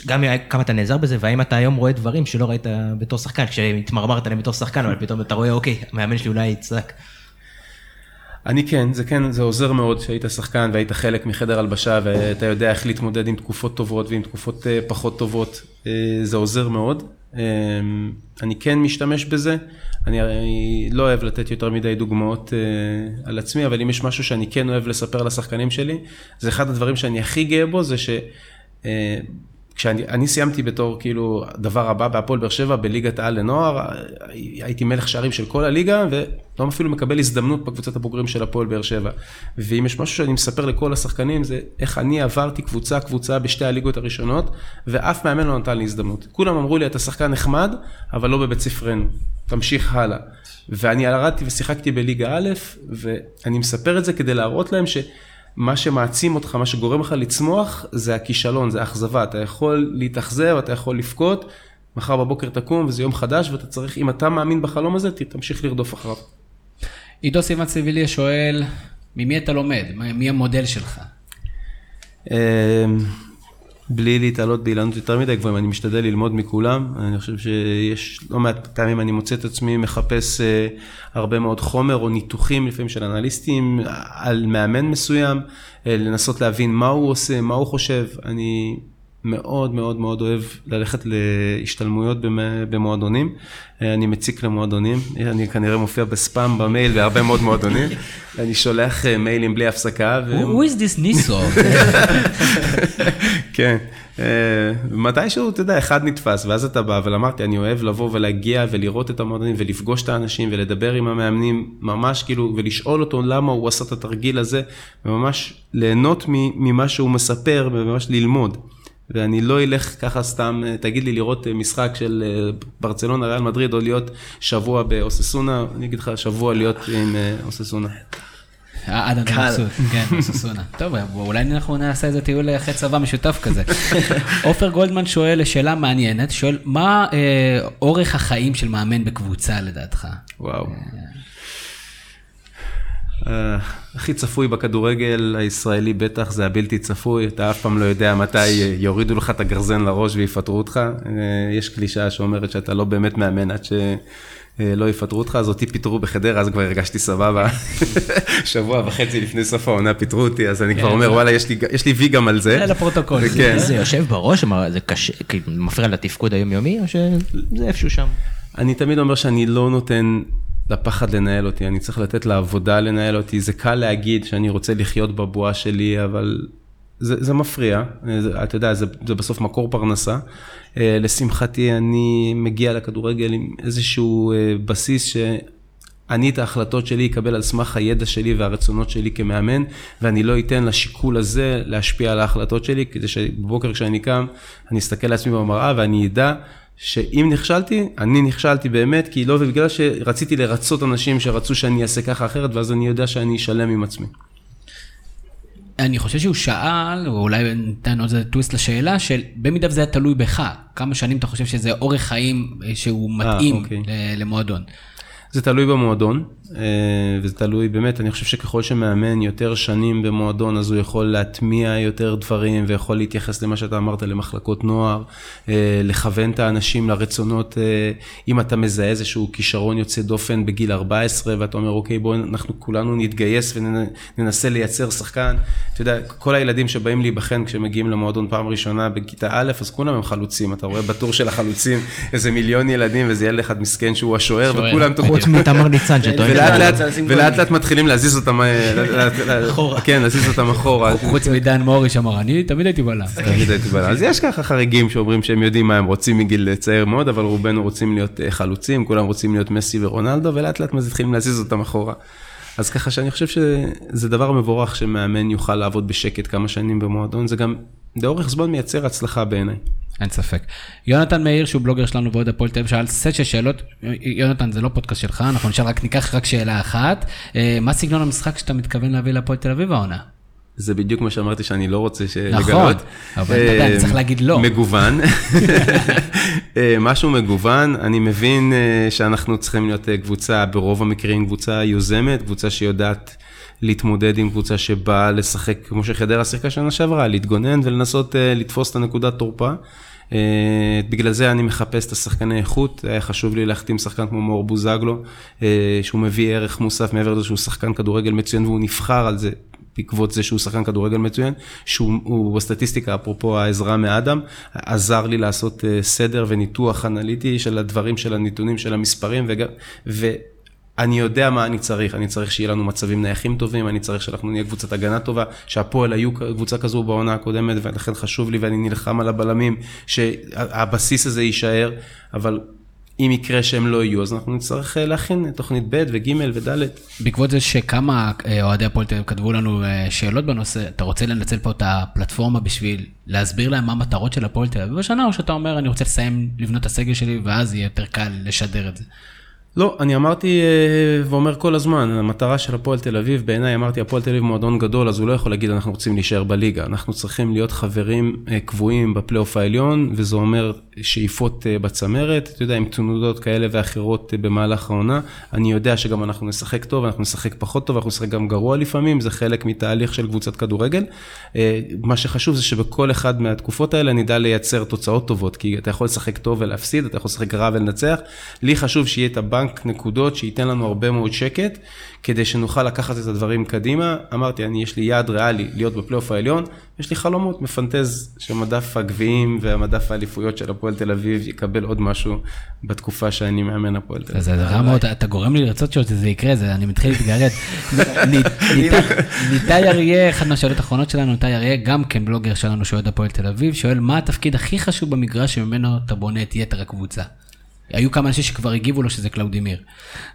גם כמה אתה נעזר בזה, והאם אתה היום רואה דברים שלא ראית בתור שחקן, כשהתמרמרת עליהם בתור שחקן, אבל פתאום אתה רואה, אוקיי, המאמן שלי אולי יצעק. אני כן, זה כן, זה עוזר מאוד שהיית שחקן והיית חלק מחדר הלבשה ואתה יודע איך להתמודד עם תקופות טובות ועם תקופות אה, פחות טובות, אה, זה עוזר מאוד. אה, אני כן משתמש בזה, אני לא אוהב לתת יותר מדי דוגמאות על עצמי, אבל אם יש משהו שאני כן אוהב לספר לשחקנים שלי, זה אחד הדברים שאני הכי גאה בו, זה ש... כשאני אני סיימתי בתור כאילו דבר הבא בהפועל באר שבע בליגת העל לנוער, הייתי מלך שערים של כל הליגה ולא אפילו מקבל הזדמנות בקבוצת הבוגרים של הפועל באר שבע. ואם יש משהו שאני מספר לכל השחקנים זה איך אני עברתי קבוצה קבוצה בשתי הליגות הראשונות ואף מאמן לא נתן לי הזדמנות. כולם אמרו לי אתה שחקן נחמד אבל לא בבית ספרנו, תמשיך הלאה. ואני ירדתי ושיחקתי בליגה א' ואני מספר את זה כדי להראות להם ש... מה שמעצים אותך, מה שגורם לך לצמוח, זה הכישלון, זה האכזבה. אתה יכול להתאכזב, אתה יכול לבכות, מחר בבוקר תקום וזה יום חדש, ואתה צריך, אם אתה מאמין בחלום הזה, תמשיך לרדוף אחריו. עידו סימן סיביליה שואל, ממי אתה לומד? מי המודל שלך? בלי להתעלות באילנות יותר מדי גבוהים, אני משתדל ללמוד מכולם, אני חושב שיש לא מעט פעמים אני מוצא את עצמי מחפש אה, הרבה מאוד חומר או ניתוחים לפעמים של אנליסטים על מאמן מסוים, אה, לנסות להבין מה הוא עושה, מה הוא חושב, אני מאוד מאוד מאוד אוהב ללכת להשתלמויות במ- במועדונים. אני מציק למועדונים, אני כנראה מופיע בספאם במייל בהרבה מאוד מועדונים. אני שולח אה, מיילים בלי הפסקה. Who is this ניסו? כן, אה, מתישהו, אתה יודע, אחד נתפס, ואז אתה בא, אבל אמרתי, אני אוהב לבוא ולהגיע ולראות את המועדונים ולפגוש את האנשים ולדבר עם המאמנים, ממש כאילו, ולשאול אותו למה הוא עשה את התרגיל הזה, וממש ליהנות מ- ממה שהוא מספר וממש ללמוד. ואני לא אלך ככה סתם, אה, תגיד לי לראות אה, משחק של אה, ברצלונה, ריאל מדריד, או להיות שבוע באוססונה, אני אגיד לך, שבוע להיות עם אה, אוססונה. אדם קל. מבסוט, כן, סוסונה. טוב, אולי אנחנו נעשה איזה טיול אחרי צבא משותף כזה. עופר גולדמן שואל שאלה מעניינת, שואל, מה אה, אורך החיים של מאמן בקבוצה לדעתך? וואו. אה, הכי צפוי בכדורגל הישראלי בטח זה הבלתי צפוי, אתה אף פעם לא יודע מתי אה, יורידו לך את הגרזן לראש ויפטרו אותך. אה, יש קלישאה שאומרת שאתה לא באמת מאמן עד שלא יפטרו אותך, אז אותי פיטרו בחדרה, אז כבר הרגשתי סבבה. שבוע וחצי לפני סוף העונה פיטרו אותי, אז אני כבר אומר, וואלה, יש לי- יש לי וי גם על זה. זה לפרוטוקול. כן. זה יושב בראש, זה קשה, כאילו, מפריע לתפקוד היומיומי, או שזה איפשהו שם? אני תמיד אומר שאני לא נותן לפחד לנהל אותי, אני צריך לתת לעבודה לנהל אותי. זה קל להגיד שאני רוצה לחיות בבועה שלי, אבל זה, זה מפריע. זה, אתה יודע, זה, זה בסוף מקור פרנסה. אה, לשמחתי, אני מגיע לכדורגל עם איזשהו אה, בסיס ש... אני את ההחלטות שלי אקבל על סמך הידע שלי והרצונות שלי כמאמן, ואני לא אתן לשיקול הזה להשפיע על ההחלטות שלי, כדי שבבוקר כשאני קם, אני אסתכל לעצמי במראה ואני אדע שאם נכשלתי, אני נכשלתי באמת, כי לא, ובגלל שרציתי לרצות אנשים שרצו שאני אעשה ככה אחרת, ואז אני יודע שאני אשלם עם עצמי. אני חושב שהוא שאל, או אולי ניתן עוד איזה טוויסט לשאלה, של במידה וזה היה תלוי בך, כמה שנים אתה חושב שזה אורך חיים אה, שהוא מתאים אוקיי. ל- למועדון? זה תלוי במועדון, אה, וזה תלוי באמת, אני חושב שככל שמאמן יותר שנים במועדון, אז הוא יכול להטמיע יותר דברים, ויכול להתייחס למה שאתה אמרת, למחלקות נוער, אה, לכוון את האנשים לרצונות, אה, אם אתה מזהה איזשהו כישרון יוצא דופן בגיל 14, ואתה אומר, אוקיי, בואו אנחנו כולנו נתגייס וננסה לייצר שחקן. אתה יודע, כל הילדים שבאים להיבחן כשהם מגיעים למועדון פעם ראשונה בכיתה א', אז כולם הם חלוצים, אתה רואה בטור של החלוצים איזה מיליון ילדים, ואיזה ילד אחד מסכן שהוא השוער, שוער. וכולם חוץ מתמר ניצן שטוען. ולאט לאט, ולאט. לאט מתחילים להזיז אותם, אה, אחורה. כן, להזיז אותם אחורה. חוץ מדן מורי שאמר, אני תמיד הייתי בלם. תמיד הייתי בלם. אז יש ככה חריגים שאומרים שהם יודעים מה הם רוצים מגיל צעיר מאוד, אבל רובנו רוצים להיות אה, חלוצים, כולם רוצים להיות מסי ורונלדו, ולאט לאט מתחילים להזיז אותם אחורה. אז ככה שאני חושב שזה דבר מבורך שמאמן יוכל לעבוד בשקט כמה שנים במועדון, זה גם לאורך זמן מייצר הצלחה בעיניי. אין ספק. יונתן מאיר, שהוא בלוגר שלנו ועוד הפועל תל אביב, שאל סט של שאלות. יונתן, זה לא פודקאסט שלך, אנחנו נשאר רק, ניקח רק שאלה אחת. אה, מה סגנון המשחק שאתה מתכוון להביא להפועל תל אביב העונה? זה בדיוק מה שאמרתי שאני לא רוצה ש- נכון, לגלות. אבל אתה יודע, צריך להגיד לא. מגוון. אה, משהו מגוון, אני מבין אה, שאנחנו צריכים להיות אה, קבוצה, ברוב המקרים קבוצה יוזמת, קבוצה שיודעת להתמודד עם קבוצה שבאה לשחק, כמו שחדרה שיחקה שנה שעברה, להתגונן ולנסות לתפוס את הנקודת תורפה. בגלל זה אני מחפש את השחקני איכות, היה חשוב לי להחתים שחקן כמו מאור בוזגלו, שהוא מביא ערך מוסף מעבר לזה שהוא שחקן כדורגל מצוין והוא נבחר על זה בעקבות זה שהוא שחקן כדורגל מצוין, שהוא הוא בסטטיסטיקה, אפרופו העזרה מאדם, עזר לי לעשות אה, סדר וניתוח אנליטי של הדברים, של הנתונים, של המספרים, וגם, ואני יודע מה אני צריך, אני צריך שיהיה לנו מצבים נייחים טובים, אני צריך שאנחנו נהיה קבוצת הגנה טובה, שהפועל היו קבוצה כזו בעונה הקודמת, ולכן חשוב לי ואני נלחם על הבלמים, שהבסיס הזה יישאר, אבל... אם יקרה שהם לא יהיו, אז אנחנו נצטרך אה, להכין תוכנית ב' וג' וד'. בעקבות זה שכמה אה, אוהדי הפועל תל אביב כתבו לנו אה, שאלות בנושא, אתה רוצה לנצל פה את הפלטפורמה בשביל להסביר להם מה המטרות של הפועל תל אביב השנה, או שאתה אומר, אני רוצה לסיים לבנות את הסגל שלי, ואז יהיה יותר קל לשדר את זה? לא, אני אמרתי אה, ואומר כל הזמן, המטרה של הפועל תל אביב, בעיניי אמרתי, הפועל תל אביב מועדון גדול, אז הוא לא יכול להגיד אנחנו רוצים להישאר בליגה. אנחנו צריכים להיות חברים אה, קבועים בפלייאוף העליון, וזה אומר שאיפות אה, בצמרת, אתה יודע, עם תנודות כאלה ואחרות במהלך העונה. אני יודע שגם אנחנו נשחק טוב, אנחנו נשחק פחות טוב, אנחנו נשחק גם גרוע לפעמים, זה חלק מתהליך של קבוצת כדורגל. מה שחשוב זה שבכל אחד מהתקופות האלה נדע לייצר תוצאות טובות, כי אתה יכול לשחק טוב ולהפסיד, אתה יכול לשחק רע ולנצח. לי חשוב שיהיה את. בנק נקודות שייתן לנו הרבה מאוד שקט, כדי שנוכל לקחת את הדברים קדימה. אמרתי, אני, יש לי יעד ריאלי להיות בפלייאוף העליון, יש לי חלומות, מפנטז שמדף הגביעים והמדף האליפויות של הפועל תל אביב יקבל עוד משהו בתקופה שאני מאמן הפועל תל אביב. זה רע מאוד, אתה גורם לי לרצות שזה יקרה, זה- אני מתחיל להתגרד. ניתאי- אריה, אחד מהשאלות האחרונות שלנו, ניתאי אריה, גם כן בלוגר שלנו שאוהד הפועל תל אביב, שואל מה התפקיד הכי חשוב במגרש שממנו אתה בונה את יתר הקבוצה. היו כמה אנשים שכבר הגיבו לו שזה קלאודימיר,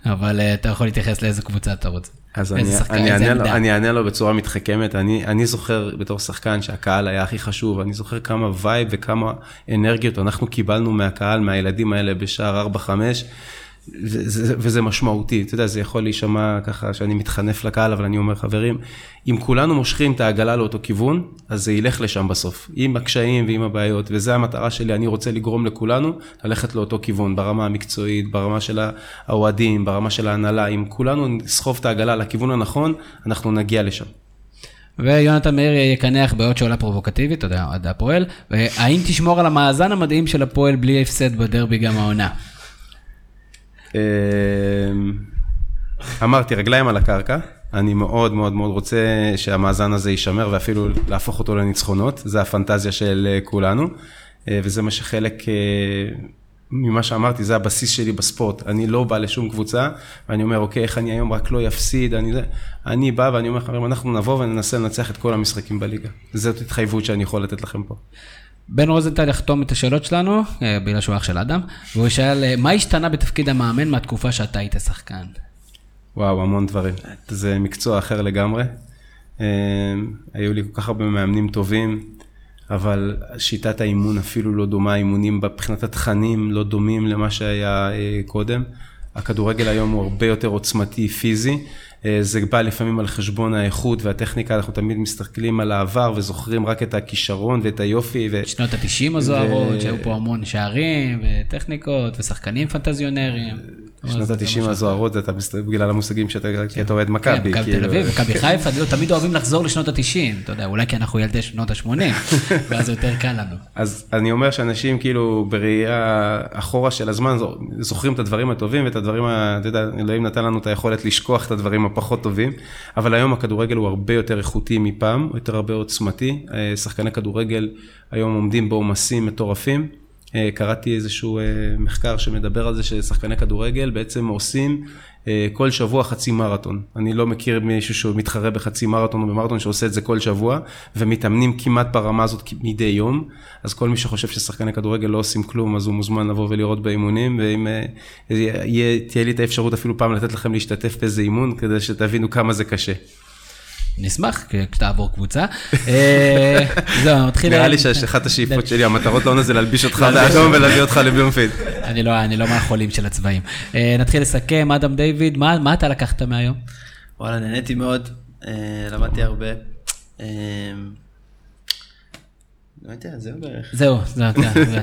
אבל אה, אתה יכול להתייחס לאיזה קבוצה אתה רוצה. אז אני, שחקן, אני, אענה לו. אני אענה לו בצורה מתחכמת, אני, אני זוכר בתור שחקן שהקהל היה הכי חשוב, אני זוכר כמה וייב וכמה אנרגיות אנחנו קיבלנו מהקהל, מהילדים האלה בשער 4-5, וזה, משמעותי, אתה יודע, זה יכול להישמע ככה שאני מתחנף לקהל, אבל אני אומר, חברים, אם כולנו מושכים את העגלה לאותו כיוון, אז זה ילך לשם בסוף, עם הקשיים ועם הבעיות, וזו המטרה שלי, אני רוצה לגרום לכולנו ללכת לאותו כיוון, ברמה המקצועית, ברמה של האוהדים, ברמה של ההנהלה, אם כולנו נסחוב את העגלה לכיוון הנכון, אנחנו נגיע לשם. ויונתן מאיר יקנח בעוד שאלה פרובוקטיבית, אתה יודע, עד הפועל, והאם תשמור על המאזן המדהים של הפועל בלי הפסד בדרבי גם העונה? אמ, אמרתי, רגליים על הקרקע, אני מאוד מאוד מאוד רוצה שהמאזן הזה יישמר ואפילו להפוך אותו לניצחונות, זה הפנטזיה של אה, כולנו, אה, וזה מה שחלק אה, ממה שאמרתי, זה הבסיס שלי בספורט. אני לא בא לשום קבוצה, ואני אומר, אוקיי, איך אני היום רק לא אפסיד, אני. אני בא ואני אומר, חברים, אנחנו נבוא וננסה לנצח את כל המשחקים בליגה. זאת התחייבות שאני יכול לתת לכם פה. בן רוזנטל יחתום את השאלות שלנו, אה, בגלל שהוא אח של אדם, והוא ישאל, אה, מה השתנה בתפקיד המאמן מהתקופה שאתה היית שחקן? וואו, המון דברים. זה מקצוע אחר לגמרי. אה, היו לי כל כך הרבה מאמנים טובים, אבל שיטת האימון אפילו לא דומה, האימונים מבחינת התכנים לא דומים למה שהיה קודם. הכדורגל היום הוא הרבה יותר עוצמתי, פיזי. אה, זה בא לפעמים על חשבון האיכות והטכניקה, אנחנו תמיד מסתכלים על העבר וזוכרים רק את הכישרון ואת היופי. ו... שנות ה-90 הזוהרות, שהיו פה המון שערים וטכניקות ושחקנים פנטזיונרים. שנות ה-90 הזוהרות, אתה מסתכל בגלל המושגים שאתה כי אתה אוהד כן, מכבי. מכבי כאילו. תל אביב, מכבי חיפה, לא, תמיד אוהבים לחזור לשנות ה-90, אתה יודע, אולי כי אנחנו ילדי שנות ה-80, ואז יותר קל לנו. אז אני אומר שאנשים כאילו בראייה אחורה של הזמן זוכרים את הדברים הטובים ואת הדברים, אתה יודע, אלוהים נתן לנו את היכולת לשכוח את הדברים הפחות טובים, אבל היום הכדורגל הוא הרבה יותר איכותי מפעם, הוא יותר הרבה עוצמתי, אה, שחקני כדורגל היום עומדים בעומסים מטורפים. אה, קראתי איזשהו אה, מחקר שמדבר על זה ששחקני כדורגל בעצם עושים אה, כל שבוע חצי מרתון. אני לא מכיר מישהו שמתחרה בחצי מרתון או במרתון שעושה את זה כל שבוע, ומתאמנים כמעט ברמה הזאת מדי יום. אז כל מי שחושב ששחקני כדורגל לא עושים כלום, אז הוא מוזמן לבוא ולראות באימונים, ואם תהיה לי את האפשרות אפילו פעם לתת לכם להשתתף באיזה אימון, כדי שתבינו כמה זה קשה. נשמח כשתעבור קבוצה. אה, זהו, מתחיל... נראה לי שאחת השאיפות שלי, המטרות לעונה זה להלביש אותך באדום ולהביא אותך לבלומפילד. אני לא, אני לא מהחולים של הצבעים. אה, נתחיל לסכם, אדם דיוויד, מה, מה אתה לקחת מהיום? וואלה, נהניתי מאוד, אה, למדתי הרבה. לא יודע, זהו בערך. זהו, זה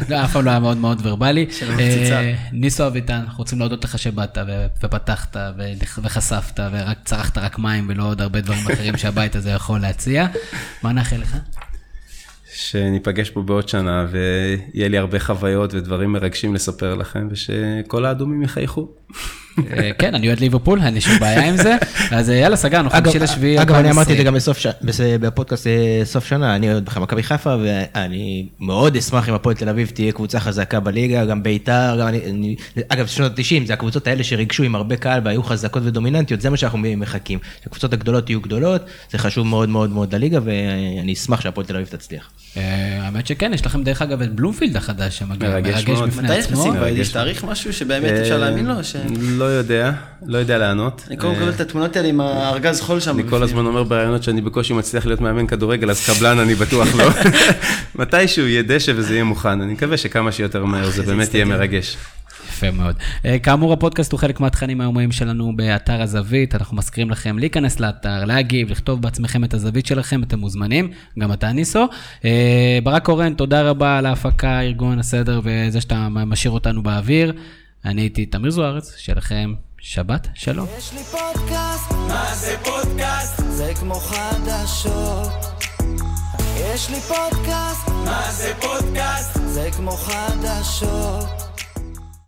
זה אף פעם לא היה מאוד מאוד ורבלי. אה, ניסו אביטן, אנחנו רוצים להודות לך שבאת ופתחת וחשפת ורק צרכת רק מים ולא עוד הרבה דברים אחרים שהבית הזה יכול להציע. מה נאחל לך? שניפגש פה בעוד שנה ויהיה לי הרבה חוויות ודברים מרגשים לספר לכם ושכל האדומים יחייכו. אה, כן, אני אוהד ליברפול, אין לי שום בעיה עם זה. אז אה, יאללה, סגרנו, חמישי לשביעי. אגב, אני אמרתי את זה 2020. גם בפודקאסט אה, סוף שנה, אני אוהד בכלל מכבי חיפה, ואני מאוד אשמח אם הפועל תל אביב תהיה קבוצה חזקה בליגה, גם ביתר, גם אני, אני... אגב, שנות ה-90 זה הקבוצות האלה שריגשו עם הרבה קהל והיו חזקות ודומיננטיות, זה מה שאנחנו מחכים. שהקבוצות הגדולות יהיו גדולות, זה חשוב מאוד מאוד מאוד לליגה, ואני אשמח שהפועל תל אביב תצליח. האמת שכן, יש לכם דרך אגב את בלומפילד החדש שמגיע, מרגש. בפני מתי עצמו. נכנסים כבר? מרגש. יש תאריך משהו שבאמת אפשר להאמין לו? לא יודע, לא יודע לענות. אני קודם מקבל את התמונות האלה עם הארגז חול שם. אני כל. הזמן אומר בראיונות שאני בקושי מצליח להיות מאמן כדורגל, אז קבלן אני בטוח לא. מתישהו יהיה דשא וזה יהיה מוכן, אני מקווה שכמה שיותר מהר, זה באמת יהיה מרגש. יפה מאוד. אה, כאמור, הפודקאסט הוא חלק מהתכנים היומיים שלנו באתר הזווית. אנחנו מזכירים לכם להיכנס לאתר, להגיב, לכתוב בעצמכם את הזווית שלכם, אתם מוזמנים, גם אתה ניסו. אה, ברק קורן, תודה רבה על ההפקה, ארגון הסדר וזה שאתה משאיר אותנו באוויר. אני הייתי תמיר זוארץ, שיהיה לכם שבת שלום. יש לי פודקאסט, מה זה פודקאסט? זה כמו חדשות. יש לי פודקאסט, מה זה פודקאסט? זה כמו חדשות.